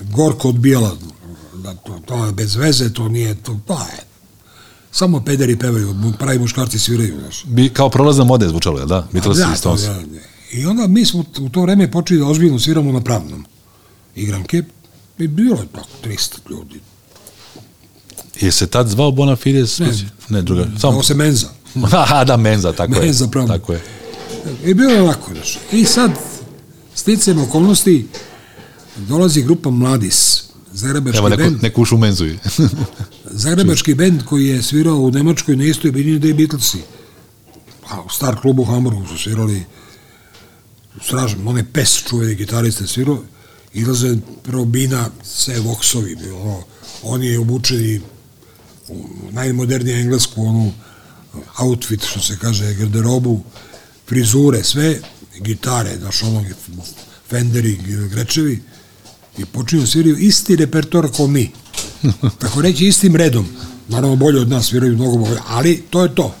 gorko odbijala da to, to je bez veze, to nije to, pa je, samo pederi pevaju, pravi muškarci sviraju, znaš. Bi, kao prolazna moda je zvučalo, jel da? Beatles Da, i Stones. to, da, da. I onda mi smo u to vreme počeli da ozbiljno sviramo na pravnom igranke i bilo je tako 300 ljudi. Je se tad zvao Bonafides? Ne. ne druga. Samo Samo, se menza. Aha, da, Menza, tako Menza, je. pravo. Tako je. I bilo je ovako, znaš. I sad, sticajem okolnosti, dolazi grupa Mladis, zagrebački Evo, neko, bend, neko ušu Menzu. zagrebački bend koji je svirao u Nemačkoj na istoj bini da i Beatlesi. A u Star klubu u Hamburgu su svirali stražno, one pes čuveni gitariste svirao, izlaze prvo bina, sve voksovi, bilo, on je obučeni u najmodernije englesku, onu outfit, što se kaže, garderobu, frizure, sve, gitare, znaš, ono, Fenderi, Grečevi, i počinju da sviraju isti repertoar kao mi. Tako reći, istim redom. Naravno, bolje od nas, sviraju mnogo bolje, ali to je to.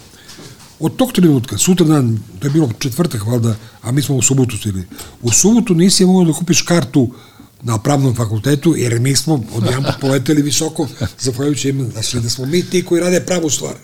Od tog trenutka, sutra dan, to je bilo četvrtak, valjda, a mi smo u subotu svirali. U subotu nisi mogao da kupiš kartu na pravnom fakultetu, jer mi smo odjedan poleteli visoko, zahvaljujući im, znači da smo mi ti koji rade pravu stvar.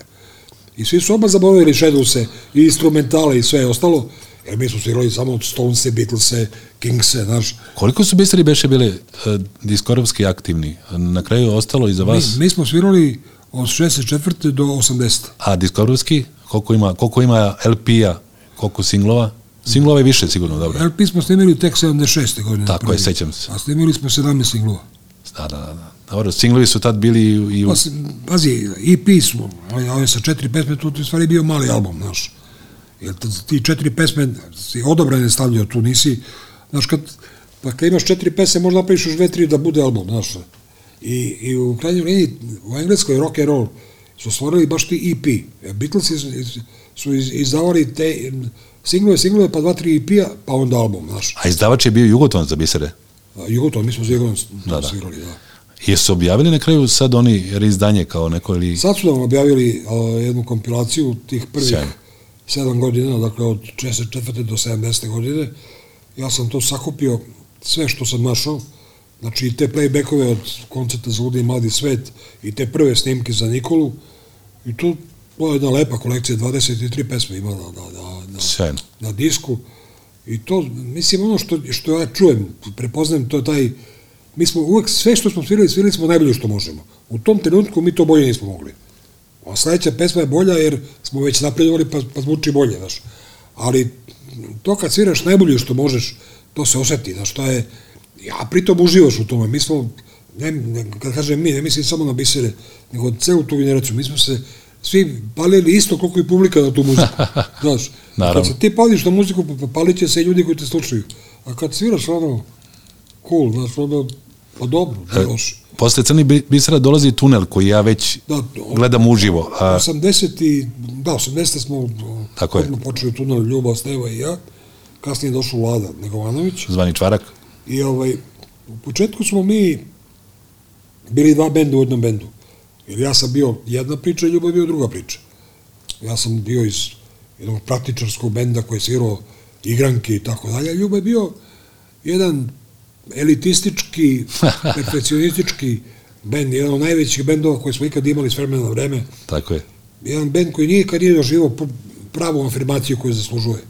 I svi su oba zaboravili Shadowse i instrumentale i sve ostalo, jer mi smo svirali samo od Stonese, Beatlese, Kingse, znaš. Koliko su bistari beše bile uh, diskorovski aktivni? Na kraju je ostalo iza Mi, vas, mi smo svirali od 64. do 80. a diskorovski, koliko ima, koliko ima LP-a, koliko singlova? Singlova je više sigurno, dobro. LP smo snimili tek 76. godine. Tako je, prvi. sećam se. A snimili smo 17 singlova. Da, da, da. Dobro, singlovi su tad bili i, u... Pa, pazi, EP smo, ali ove sa četiri pesme, to je u stvari bio mali album, znaš. Jer ti četiri pesme si odobrane stavljao, tu nisi, znaš, kad, pa kad imaš četiri pesme, možda napraviš još dve, tri da bude album, znaš. I, i u krajnjoj liniji, u Engleskoj rock and roll su stvorili baš ti EP. E, Beatlesi su, iz- izdavali te singlove, singlove, pa dva, tri EP-a, pa onda album, znaš. A izdavač je bio Jugoton za bisere. A Jugoton, mi smo s Jugoton Da, da. svirali, da. Jesu objavili na kraju sad oni reizdanje kao neko ili... Sad su nam objavili a, jednu kompilaciju tih prvih Sjajno. sedam godina, dakle od 64. do 70. godine. Ja sam to sakupio, sve što sam našao, znači i te playbackove od koncerta za Ludi i Mladi svet i te prve snimke za Nikolu i to, to je jedna lepa kolekcija, 23 pesme ima na, na, na, na, na disku i to, mislim, ono što, što ja čujem, prepoznajem, to je taj, mi smo uvek, sve što smo svirali, svirali smo najbolje što možemo. U tom trenutku mi to bolje nismo mogli. A sledeća pesma je bolja jer smo već napredovali pa, pa zvuči bolje, znaš. Ali to kad sviraš najbolje što možeš, to se oseti, znaš, to je, ja pritom uživaš u tome. Mi smo, ne, ne, kad kažem mi, ne mislim samo na bisere, nego celu tu generaciju, mi smo se svi palili isto koliko i publika na tu muziku, znaš. Naravno. Kad se ti pališ na muziku, pa- pa palit će se i ljudi koji te slušaju. A kad sviraš ono, cool, znaš, ono, pa dobro, E, ne loše. Posle Crni bi- bisera dolazi tunel koji ja već Da, gledam uživo. A, 80 i, da, 80 smo Tako je. počeli tunel Ljubav, Steva i ja. Kasnije je došao Vlada Negovanović. zvani čvarak. I ovaj, u početku smo mi bili dva benda u jednom bendu. Jer ja sam bio jedna priča Ljubav je bio druga priča. Ja sam bio iz jednog praktičarskog benda koji je svirao igranke i tako dalje. Ljubav je bio jedan elitistički, perfekcionistički bend, jedan od najvećih bendova koje smo ikad imali s vremena na vreme Tako je. jedan bend koji nikad nije doživao pravu afirmaciju koju zaslužuje.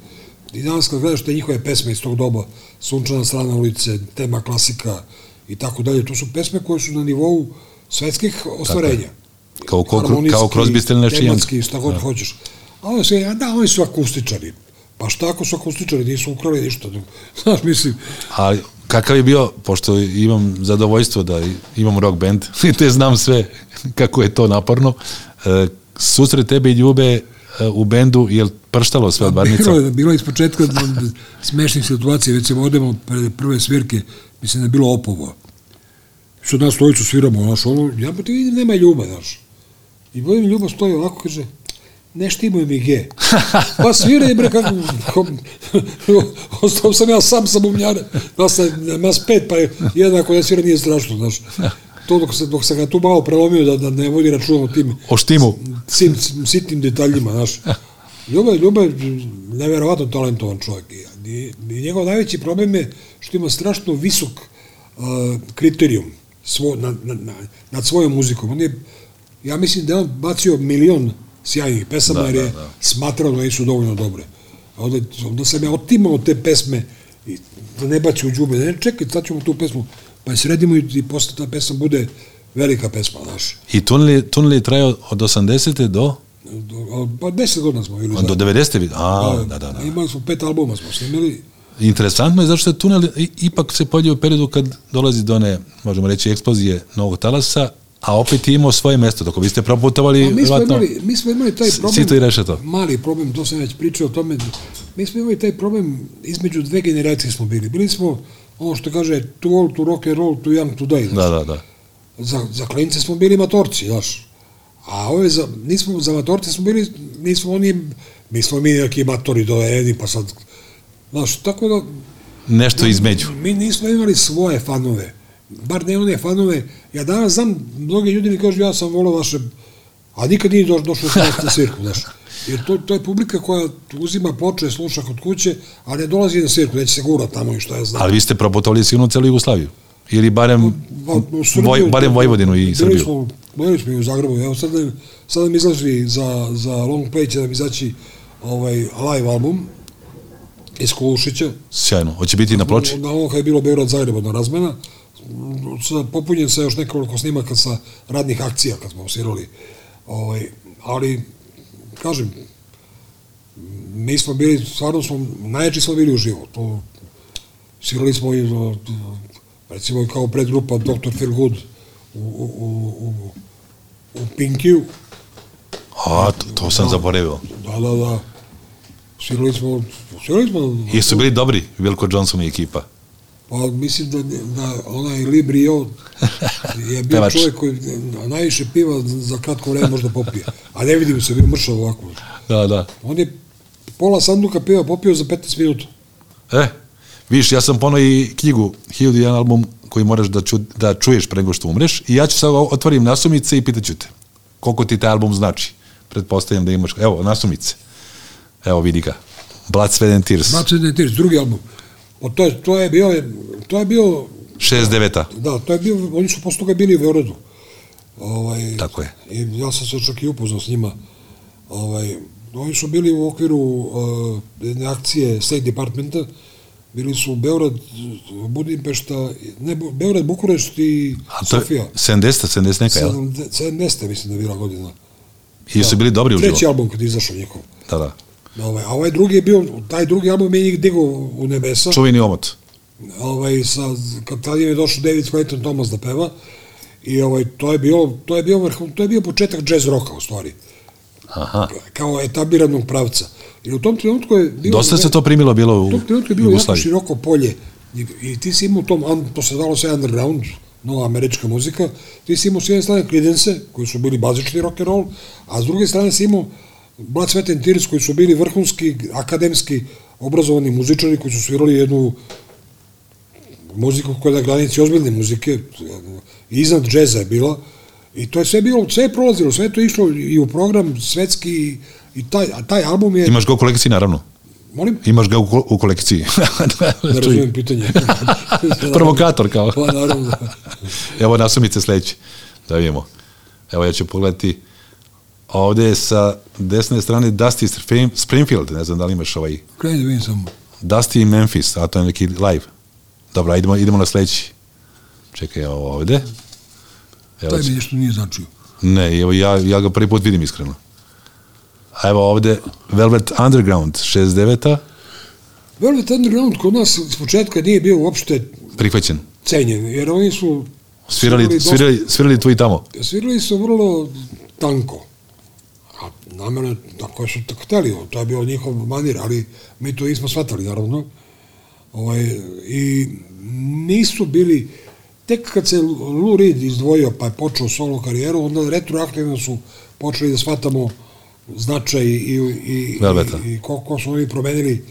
I danas kad gledaš te njihove pesme iz tog doba, Sunčana strana ulice, tema klasika i tako dalje, to su pesme koje su na nivou svetskih ostvarenja. Kao, Harmonijski, kao Crosby, Still Nash Young. tematski, šta god hoćeš. A oni a da, oni su akustičari. Pa šta ako su akustičari, nisu ukrali ništa. Znaš, mislim, Ali kakav je bio, pošto imam zadovoljstvo da imam rock band te znam sve kako je to naporno, e, susret tebe i Ljube e, u bendu, je prštalo sve od varnica? Bilo je, bilo je iz početka smešnih situacija, recimo odemo pred prve svirke, mislim da je bilo opovo. Što nas trojicu sviramo, znaš, ono, ja pa ti vidim, nema ljubav, znaš. I vidim ljubav stoji ovako, kaže, ne štimaju mi ge. Pa sviraj, bre, kako, kako ostao sam ja sam sa bumnjare, da sam, mas pet, pa je jedan ako ne svira nije strašno, znaš. To dok, se, dok sam ga tu malo prelomio da, da ne vodi račun o tim O štimu. sim, sitnim detaljima, znaš. Ljubav, Ljubav je neverovatno talentovan čovjek. I njegov najveći problem je što ima strašno visok uh, kriterijum svo, na, na, na, nad svojom muzikom. On je ja mislim da je on bacio milion sjajnih pesama, Da, jer je da, da. smatrao da nisu dovoljno dobre. A onda, onda sam ja otimao te pesme i da ne baci u džube. Ne, čekaj, sad ćemo tu pesmu. Pa je sredimo i, i posle ta pesma bude velika pesma, znaš. I tunel je, tunel je trajao od 80. do, Do- Pa deset godina smo bili do 90. vid- A, da, da, da. Imali smo pet albuma smo snimili. Interesantno je zašto je tunel ipak se podio u periodu kad dolazi do one, možemo reći, eksplozije novog talasa, a opet je imao svoje mesto. Dok vi ste proputovali, A mi smo, vjerojatno, imali, mi smo imali taj problem. rešeto. Mali problem, to sam već pričao o tome. Mi smo imali taj problem, između dve generacije smo bili. Bili smo, ono što kaže, too old to rock and roll, too young to die. Da, da, da. Za, za klince smo bili matorci, znaš. A ove za, nismo, za matorce smo bili, nismo oni, mi smo mi neki matori dovedeni, pa sad, znaš, tako da, Nešto između. mi nismo imali svoje fanove, bar ne one fanove, ja danas znam, mnogi ljudi mi kažu, ja sam volao vaše, a nikad nije došao došao na svirku, znaš. Jer to, to je publika koja uzima ploče, sluša kod kuće, a ne dolazi na svirku, neće se gura tamo i šta ja znam. Ali vi ste proputovali sigurno celu Jugoslaviju. Ili barem, u Srbiju, Voj, barem Vojvodinu i Srbiju. Smo, bili smo i u Zagrebu, evo sad nam, sad nam izlazi za, za long play će nam izaći ovaj live album iz Kulušića. Sjajno. Hoće biti na ploči? Na ono kad je bilo Beograd Zagrebodna razmena, sa, popunjen sa još nekoliko snimaka sa radnih akcija kad smo osvirali. Ovaj, ali, kažem, mi smo bili, stvarno smo, najjači smo bili u živo. To, svirali smo i, recimo, kao predgrupa Dr. Phil Good u, u, u, u, u Pinkiju. A, to, to sam zaboravio. Da, da, da. Svirali smo, svirali smo... I su bili dobri, Vilko Johnson i ekipa. Pa mislim da, da onaj Librio je bio čovjek koji najviše piva za kratko vreme možda popije. A ne vidim se, bio mršav ovako. Da, da. On je pola sanduka piva popio za 15 minuta. E, viš, ja sam ponao i knjigu, hiljadu i jedan album koji moraš da, ču, da čuješ pre nego što umreš i ja ću sad otvorim nasumice i pitaću te koliko ti taj album znači. Pretpostavljam da imaš, evo, nasumice. Evo, vidi ga. Blood, Sweat and Tears. Bacen je Tears, drugi album. O, to, je, to je bio, to je bio, 69. da, to je bio, oni su posle toga bili u Beogradu. Ovaj, Tako je. I ja sam se čak i upoznao s njima. Ovaj, oni su bili u okviru uh, jedne akcije State Departmenta, bili su Beograd, Budimpešta, ne, Beograd, Bukurešt i A to je Sofija. 70, 70 neka, jel? 70. mislim da je bila godina. I su bili dobri u Treći životu. album kad je izašao njihov. Da, da. Ovaj, a ovaj drugi je bio, taj drugi album je njih digao u nebesa. Čuveni omot. ovaj sa kad tad je došao David Clayton Thomas da peva i ovaj to je bio to je bio vrhu, to je bio početak jazz roka u stvari Aha. kao etabliranog pravca i u tom trenutku je bilo Dosta se to primilo bilo u u tom trenutku je bilo jako široko polje. I, i ti si imao u tom un- to se zvalo se underground nova američka muzika ti si imao s jedne strane Creedence koji su bili bazični rock and roll a s druge strane si imao Blood, Sweat and Tears koji su bili vrhunski akademski obrazovani muzičari koji su svirali jednu muziku koja je na granici ozbiljne muzike, iznad džeza je bila, i to je sve bilo, sve je prolazilo, sve je to išlo i u program svetski, i taj, a taj album je, Imaš ga u kolekciji, naravno. molim, Imaš ga u, u kolekciji. ne razumijem pitanje. Provokator kao. Pa naravno. da. Evo nasumice sledeće. Da vidimo. Evo ja ću pogledati. Ovde je sa desne strane Dusty Spring- Springfield, ne znam da li imaš ovaj Kreni da vidim samo. Dusty i Memphis, a to je neki live. Dobro, idemo, idemo na sledeći. Čekaj, evo ovde. Evo, Taj mi nešto nije značio. ne, evo ja, ja ga prvi put vidim iskreno. A evo ovde Velvet Underground, 69. Velvet Underground kod nas s početka nije bio uopšte Prihvaćen. cenjen, jer oni su Svirali, dosta- svirali, svirali tu i tamo. svirali su vrlo tanko. A namjerno, tako su tako hteli, to je bio njihov manir, ali mi to nismo shvatali, naravno. Ovaj, I nisu bili, tek kad se Lou Reed izdvojio pa je počeo solo karijeru, onda retroaktivno su počeli da shvatamo značaj i, i, Velveta. i, i koliko su oni promenili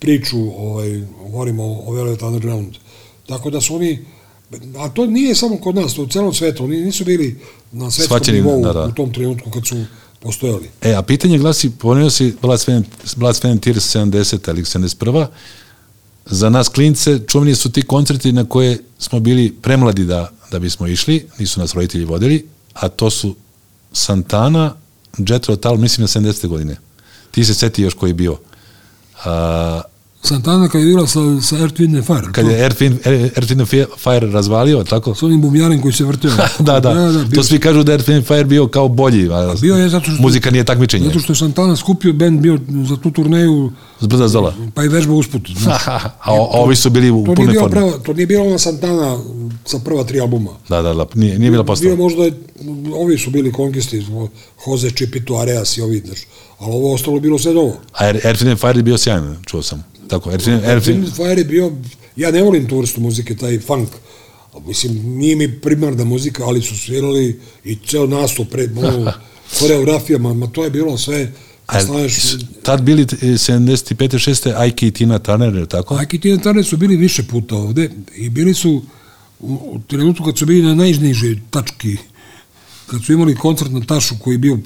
priču, ovaj, govorimo o, o Velvet Underground. Tako da su oni, a to nije samo kod nas, to u celom svetu, oni nisu bili na svetskom Shvaćeni, nivou da, da. u tom trenutku kad su postojali. E, a pitanje glasi, pomenuo si Blood, and Tears 70. ili 71. Za nas klince čuveni su ti koncerti na koje smo bili premladi da, da bismo išli, nisu nas roditelji vodili, a to su Santana, Jetro Tal, mislim na 70. godine. Ti se seti još koji je bio. A, Santana kad je igrao sa, sa Earth, Wind Fire. kad je Earth, Wind- Earth, Wind Fire razvalio, tako? S onim bumjarem koji se vrtio. da, da, da, to bio, svi kažu da Earth, Wind Fire bio kao bolji. A, bio je zato što... Muzika nije takmičenje. Zato što je Santana skupio band bio za tu turneju, Zbrda zola. pa i vežba usput. znaš. a, o- ovi su bili u To punoj bio formi. prava, to nije bila ona Santana sa prva tri albuma. Da, da, da, nije, nije bila Bio postava. možda, ovi su bili konkisti, Jose Čipito, Areas i ovi, znaš. Ali ovo ostalo bilo sve novo. A and Fire je bio sjajan, čuo sam. Tako, Wind- Wind Fire je bio, ja ne volim tu vrstu muzike, taj funk. Mislim, nije mi primarna muzika, ali su svirali i ceo nastup pred ono, koreografijama, ma to je bilo sve, A, staneš, s- tad bili e, 75. 6. Ajki i Tina Turner, tako? Ajki i Tina Turner su bili više puta ovde i bili su u, u trenutku kad su bili na najnižoj tački, kad su imali koncert na Tašu koji je bio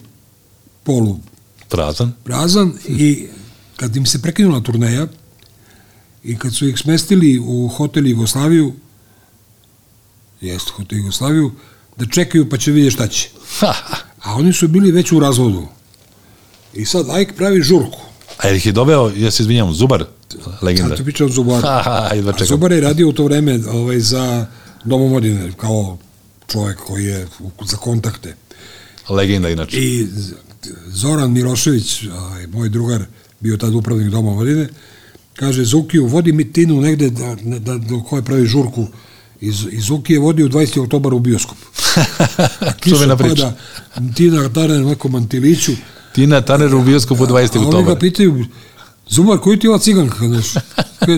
polu Prazan. prazan i kad im se prekinula turneja i kad su ih smestili u hotel Jugoslaviju, jeste hotel Jugoslaviju, da čekaju pa će vidjeti šta će. A oni su bili već u razvodu. I sad Ajk pravi žurku. A jer ih je doveo, ja se izvinjam, Zubar, legenda. Sad ti pričam o Zubaru. Ha, ha, A. Zubar je radio u to vreme ovaj, za domomodine, kao čovjek koji je za kontakte. Legenda, inače. I Zoran Milošević, ovaj, moj drugar, bio tad upravnik doma vodine, kaže Zukiju, vodi mi Tinu negde da, da, da koje pravi žurku iz, iz Zukije vodi u 20. oktobar u bioskop. A kiša pada, Tina Tarner na nekom mantiliću, Tina Turner u bioskopu 20. a oni ga pitaju, Zumar, koju ti je ova ciganka, znaš?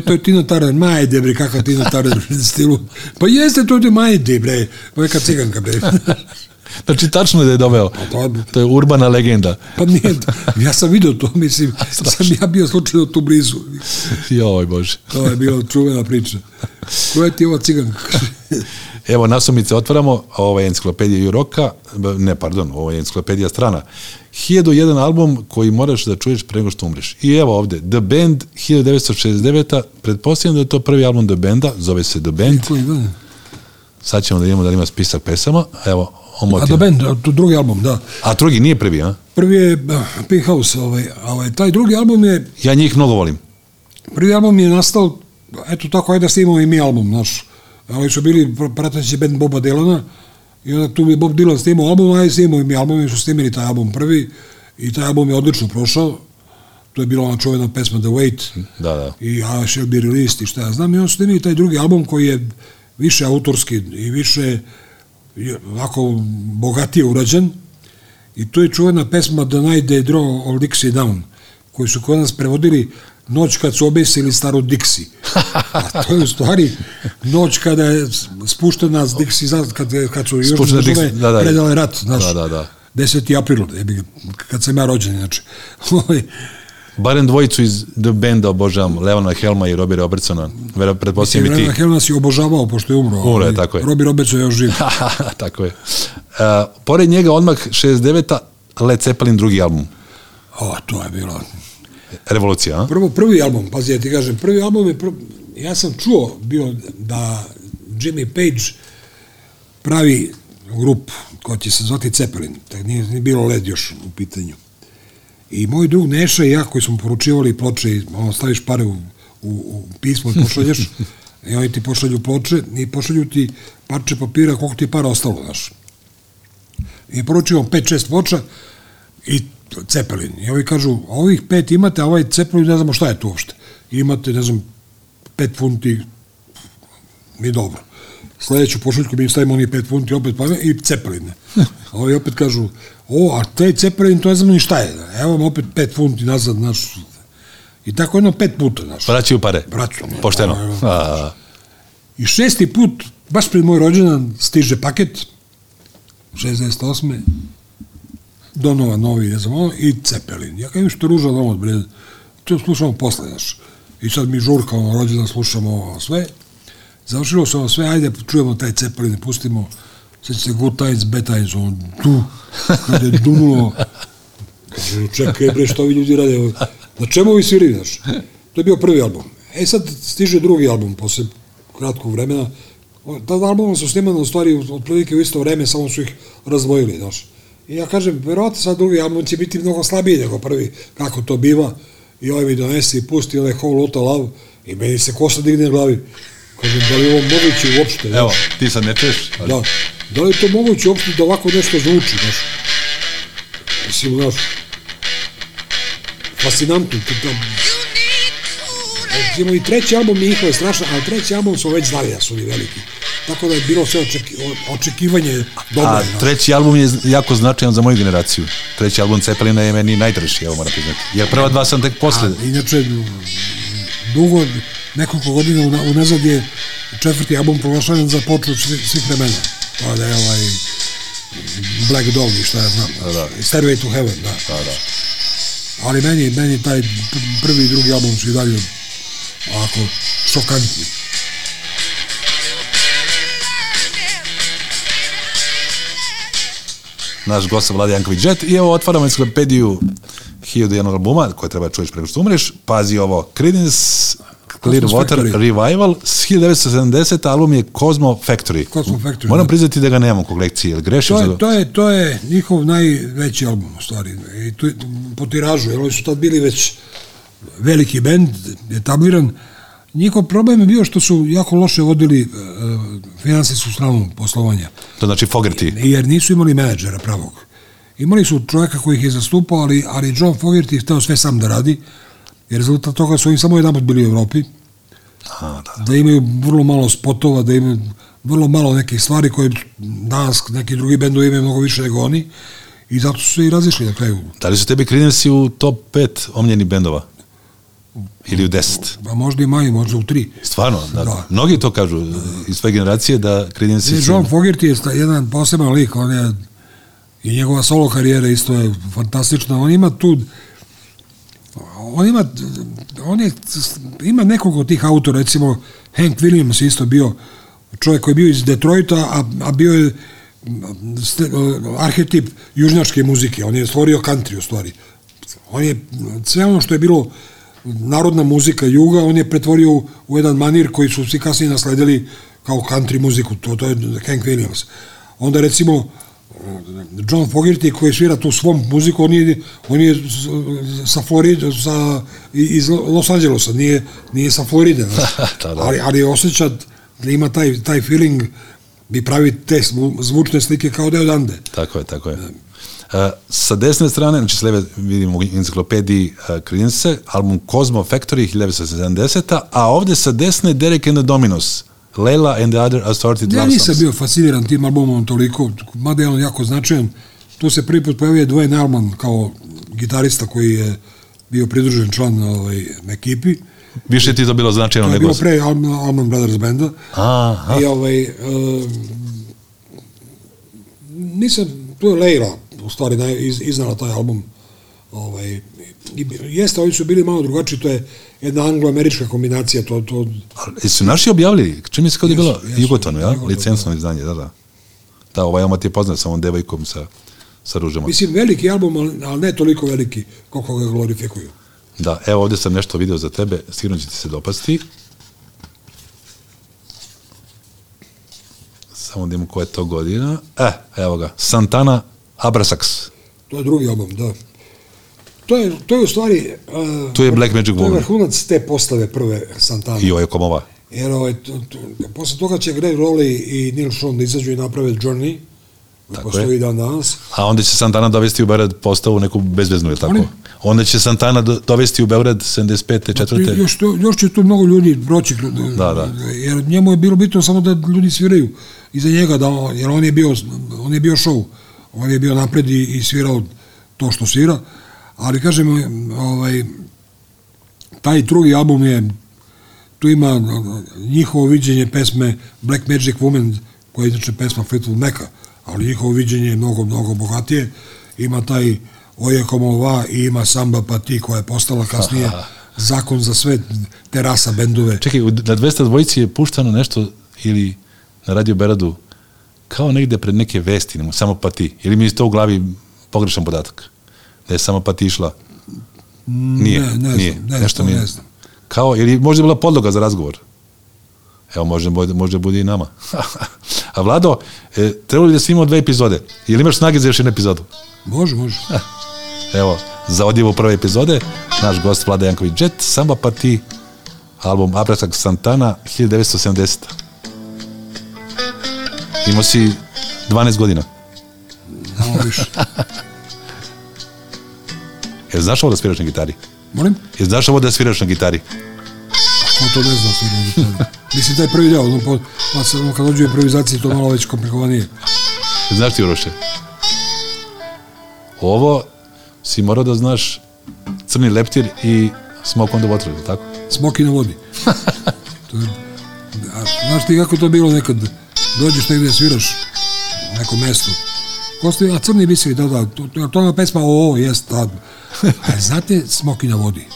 To je Tina Tarner, ma ajde bre, kakva Tina u stilu. Pa jeste, to je, ma ajde bre, pa neka ciganka bre. Znači, tačno je da je doveo. to- To je urbana legenda. Pa nije, ja sam vidio to, mislim, sam ja bio slučajno tu blizu. Joj, Bože. To je bila čuvena priča. Koja ti je ova ciganka? Evo, nasumice otvaramo, ovo je enciklopedija Juroka, ne, pardon, ovo je enciklopedija strana. 1001 album koji moraš da čuješ pre nego što umreš. I evo ovde, The Band 1969. Pretpostavljam da je to prvi album The Banda, zove se The Band. Sad ćemo da vidimo da li ima spisak pesama. Evo, A omotina. da band, a drugi album, da. A drugi nije prvi, a? Prvi je uh, Pink House, ovaj, a ovaj, taj drugi album je, Ja njih mnogo volim. prvi album je nastao, eto tako, ajde da snimamo i mi album, naš. Ali su bili pr- prateći band Boba Dylana i onda tu bi Bob Dylan snimao album, ajde snimamo i mi album, i su snimili taj album prvi i taj album je odlično prošao. To je bila ona čuvena pesma The Wait. Da, da. i I Shall Be Released i šta ja znam i on su snimili taj drugi album koji je više autorski i više je ovako bogatije urađen i to je čuvena pesma The Night They Draw All Dixie Down koju su kod nas prevodili noć kad su obesili staru Dixie. A to je u stvari noć kada je spuštena s Dixie, zad- kad, kad su još države da, da. predale rat. Znaš, Da, da, da. 10. april, kad sam ja rođen, znači. Barem dvojicu iz The Banda obožavam, Levana Helma i Robbie Robertsona. Vera, pretpostavljam i ti. Helena si obožavao pošto je umro. Umro je, tako je. Robi Robertson je još živ. Tako je. Uh, pored njega odmah 69. Led Zeppelin drugi album. O, to je bilo. Revolucija, a? Prvo, prvi album, pazi, ja ti kažem, prvi album je, prv... ja sam čuo bio da Jimmy Page pravi grup koja će se zvati Zeppelin, tako nije, nije bilo led još u pitanju. I moj drug Neša i ja koji smo poručivali ploče, ono, staviš pare u, u, u pismo i pošalješ, i oni ti pošalju ploče i pošalju ti parče papira koliko ti je para ostalo, znaš. I poručio 5-6 ploča i Cepelin. I ovi kažu, ovih pet imate, a ovaj Cepelin ne znamo šta je to uopšte. Imate, ne znam, pet funti, mi dobro. Sledeću pošiljku mi im stavimo oni pet funti, opet pa i Cepeline. A ovi opet kažu, o, a taj Cepelin, to ne znamo ni šta je. Evo vam opet pet funti nazad, naš. I tako jedno pet puta, znaš. Vraćaju pare. Vraćaju. Pošteno. A, I šesti put, baš pred moj rođendan, stiže paket, 68. Donova novi, ne znam, ono, i Cepelin. Ja kažem što je ružan ovo, bre, to slušamo posle, znaš. I sad mi žurka, ono, rođendan, slušamo ovo sve. Završilo se ovo sve, ajde, čujemo taj Cepelin, pustimo, sad se good times, bad times, ono, tu, kada je dunulo, čekaj, bre, što ovi ljudi rade, ovo? na čemu vi sviraju, znaš? To je bio prvi album. E sad stiže drugi album, posle kratkog vremena. Ta albuma su snimana u stvari otprilike u isto vreme, samo su ih razdvojili, znaš. I ja kažem, verovatno sad drugi album će biti mnogo slabiji nego prvi, kako to biva. I ovaj mi donese i pusti onaj Whole Lotta Love i meni se kosa digne glavi. Kažem, da li je ovo moguće uopšte? Evo, ti sad ne čuješ, ali Da. Da li je to moguće uopšte da ovako nešto zvuči, znaš? Mislim, znaš, fascinantno. To, Recimo i treći album njihov je strašan, ali treći album smo već znali da su oni veliki. Tako da je bilo sve očeki, očekivanje dobro. A znaš. treći album je jako značajan za moju generaciju. Treći album Cepelina je meni najdraži, evo moram priznati. Jer prva dva sam tek posle. A, inače, dugo, nekoliko godina una- unazad je četvrti album proglašavan za počet svih, vremena. To da je ovaj Black Dog i šta ja znam. Da, da. Stairway to Heaven, da. Da, da. Ali meni, meni taj prvi i drugi album su i dalje ovako šokantni. Naš gost Vlada Janković Jet i evo otvaramo enciklopediju hiljadu jednog albuma koje treba čuješ preko što umreš. Pazi ovo, Creedence Clearwater. Revival s 1970. album je Cosmo Factory. Cosmo Factory, Moram da. priznati da ga nemam u kolekciji, jel grešim? To za- je, to je, to je njihov najveći album, u stvari. I tu, po tiražu, jer oni su tad bili već veliki bend, etabliran. Njihov problem je bio što su jako loše vodili uh, finansijsku stranu poslovanja. To znači Fogerty. jer nisu imali menadžera pravog. Imali su čovjeka koji ih je zastupao, ali, ali John Fogerty je hteo sve sam da radi, jer rezultat toga su oni samo jedan bili u Evropi, A, da. da imaju vrlo malo spotova, da imaju vrlo malo nekih stvari koje danas neki drugi bendovi imaju mnogo više nego oni i zato su se i razišli na kraju. Da li su tebi Creedence u top 5 omljeni bendova? Ili u 10? A možda i manje, možda u tri. Stvarno, da. Da. Mnogi to kažu iz svoje generacije da Creedence Ne, John Fogerty je jedan poseban lik, on je i njegova solo karijera isto je fantastična. On ima tu on ima on je, ima nekog od tih autora, recimo Hank Williams isto bio čovjek koji je bio iz Detroita, a, a bio je ste, arhetip južnjačke muzike. On je stvorio country u stvari. On je sve ono što je bilo narodna muzika juga, on je pretvorio u, u jedan manir koji su svi kasnije nasledili kao country muziku, to, to je Hank Williams. Onda recimo John Fogerty koji svira tu svom muziku, on je, on je sa Floride, sa, iz Los Angelesa, nije, nije sa Floride. Da, da. Ali, ali osjeća da ima taj, taj feeling i pravi te zvu- zvučne slike kao da je odande. Tako je, tako je. Uh, sa desne strane, znači s leve vidimo u enciklopediji uh, Creedence, album Cosmo Factory 1970, a ovde sa desne Derek and the Dominos, Layla and the Other Assorted Ja nisam bio fasciniran tim albumom toliko, mada je on jako značajan. Tu se prvi put pojavio Dwayne Allman kao gitarista koji je bio pridružen član ovaj, ekipi. Više ti to bilo značajno To je nego... bilo pre Allman, Allman Brothers benda. Aha. I ovaj, um, nisam, tu je Leila, u stvari, naj, iz, iznala taj album. Ovaj, i, jeste, oni su bili malo drugačiji, to je jedna anglo-američka kombinacija, to, to, Ali Jesu naši objavili? Čini mi se kao da je bilo. Jugotonu, ja? Licencno izdanje, da, da. Da, ovaj omat je poznat sa ovom devojkom sa, sa ružama. mislim, veliki album, ali, ali ne toliko veliki koliko ga glorifikuju. Da, evo ovde sam nešto video za tebe, sigurno će ti se dopasti. Samo da imamo koja je to godina. E, evo ga, Santana Abrasax. To je drugi album, da. To je, to je u stvari... Uh, Tu je Black Magic To je Woman. vrhunac te postave prve Santana. I ovaj komova. Jer ovaj, to, to, posle toga će Greg Rowley i Neil Sean da izađu i naprave Journey. Tako postoji je. dan danas. A onda će Santana dovesti u Beograd postavu neku bezveznu, je tako? Oni- Onda će Santana do- dovesti u Beograd 75. četvrte. Još, to, još će tu mnogo ljudi proći. Da, da. Jer njemu je bilo bitno samo da ljudi sviraju iza njega, da jer on je bio, on je bio show. On je bio napred i, i svirao to što svira. Ali kažem, ovaj, taj drugi album je tu ima njihovo viđenje pesme Black Magic Woman, koja je inače pesma Fleetwood Maca, ali njihovo viđenje je mnogo, mnogo bogatije. Ima taj Oje Komova i ima Samba Pati koja je postala kasnije zakon za sve terasa bendove. Čekaj, na 200 dvojici je puštano nešto ili na Radio Beradu kao negde pred neke vesti, samo pa ti. Ili mi je to u glavi pogrešan podatak? Da je samo pa ti išla? Nije, ne, ne nije. znam, ne, nešto to mi ne znam. Kao, ili možda je bila podloga za razgovor? Evo, može, bude- može bude i nama. A Vlado, e, trebalo bi da snimamo dve epizode. Ili imaš snage za još jednu epizodu? Može, može. Evo, za odjevu prve epizode, naš gost Vlada Janković Jet, Samba Parti, album Abratak Santana, 1970. Imao si 12 godina. Malo više. Jel znaš ovo da sviraš na gitari? Molim? Jel znaš ovo da sviraš na gitari? Ko to ne zna sviranje gitare? Mislim, taj prvi deo, ono, po, pa se, ono, kad dođe u improvizaciji, to je malo već komplikovanije. Znaš ti Uroše? Ovo si morao da znaš crni leptir i smoke on the water, je tako? Smoki na vodi. to je, a, znaš ti kako je to bilo nekad? Dođeš negdje sviraš u nekom Postoji, a crni biseri, da, da, to, to, to je pesma, o, jest, da. A znate Smoki na vodi?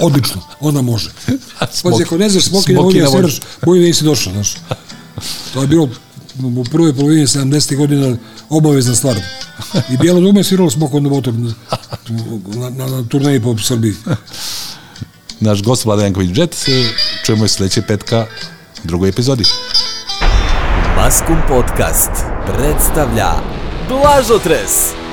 Odlično, onda može. Pazi, ako ne znaš Smoki na Smoki vodi, na vodi. sviraš, bolje da nisi došao, znaš. To je bilo u prvoj polovini 70. godina obavezna stvar. I Bijelo Dume je sviralo on the Water na, na, na turneji po Srbiji. Naš gost Vlada Janković Jet se čujemo i sledećeg petka u drugoj epizodi. Maskum Podcast predstavlja Blažotres.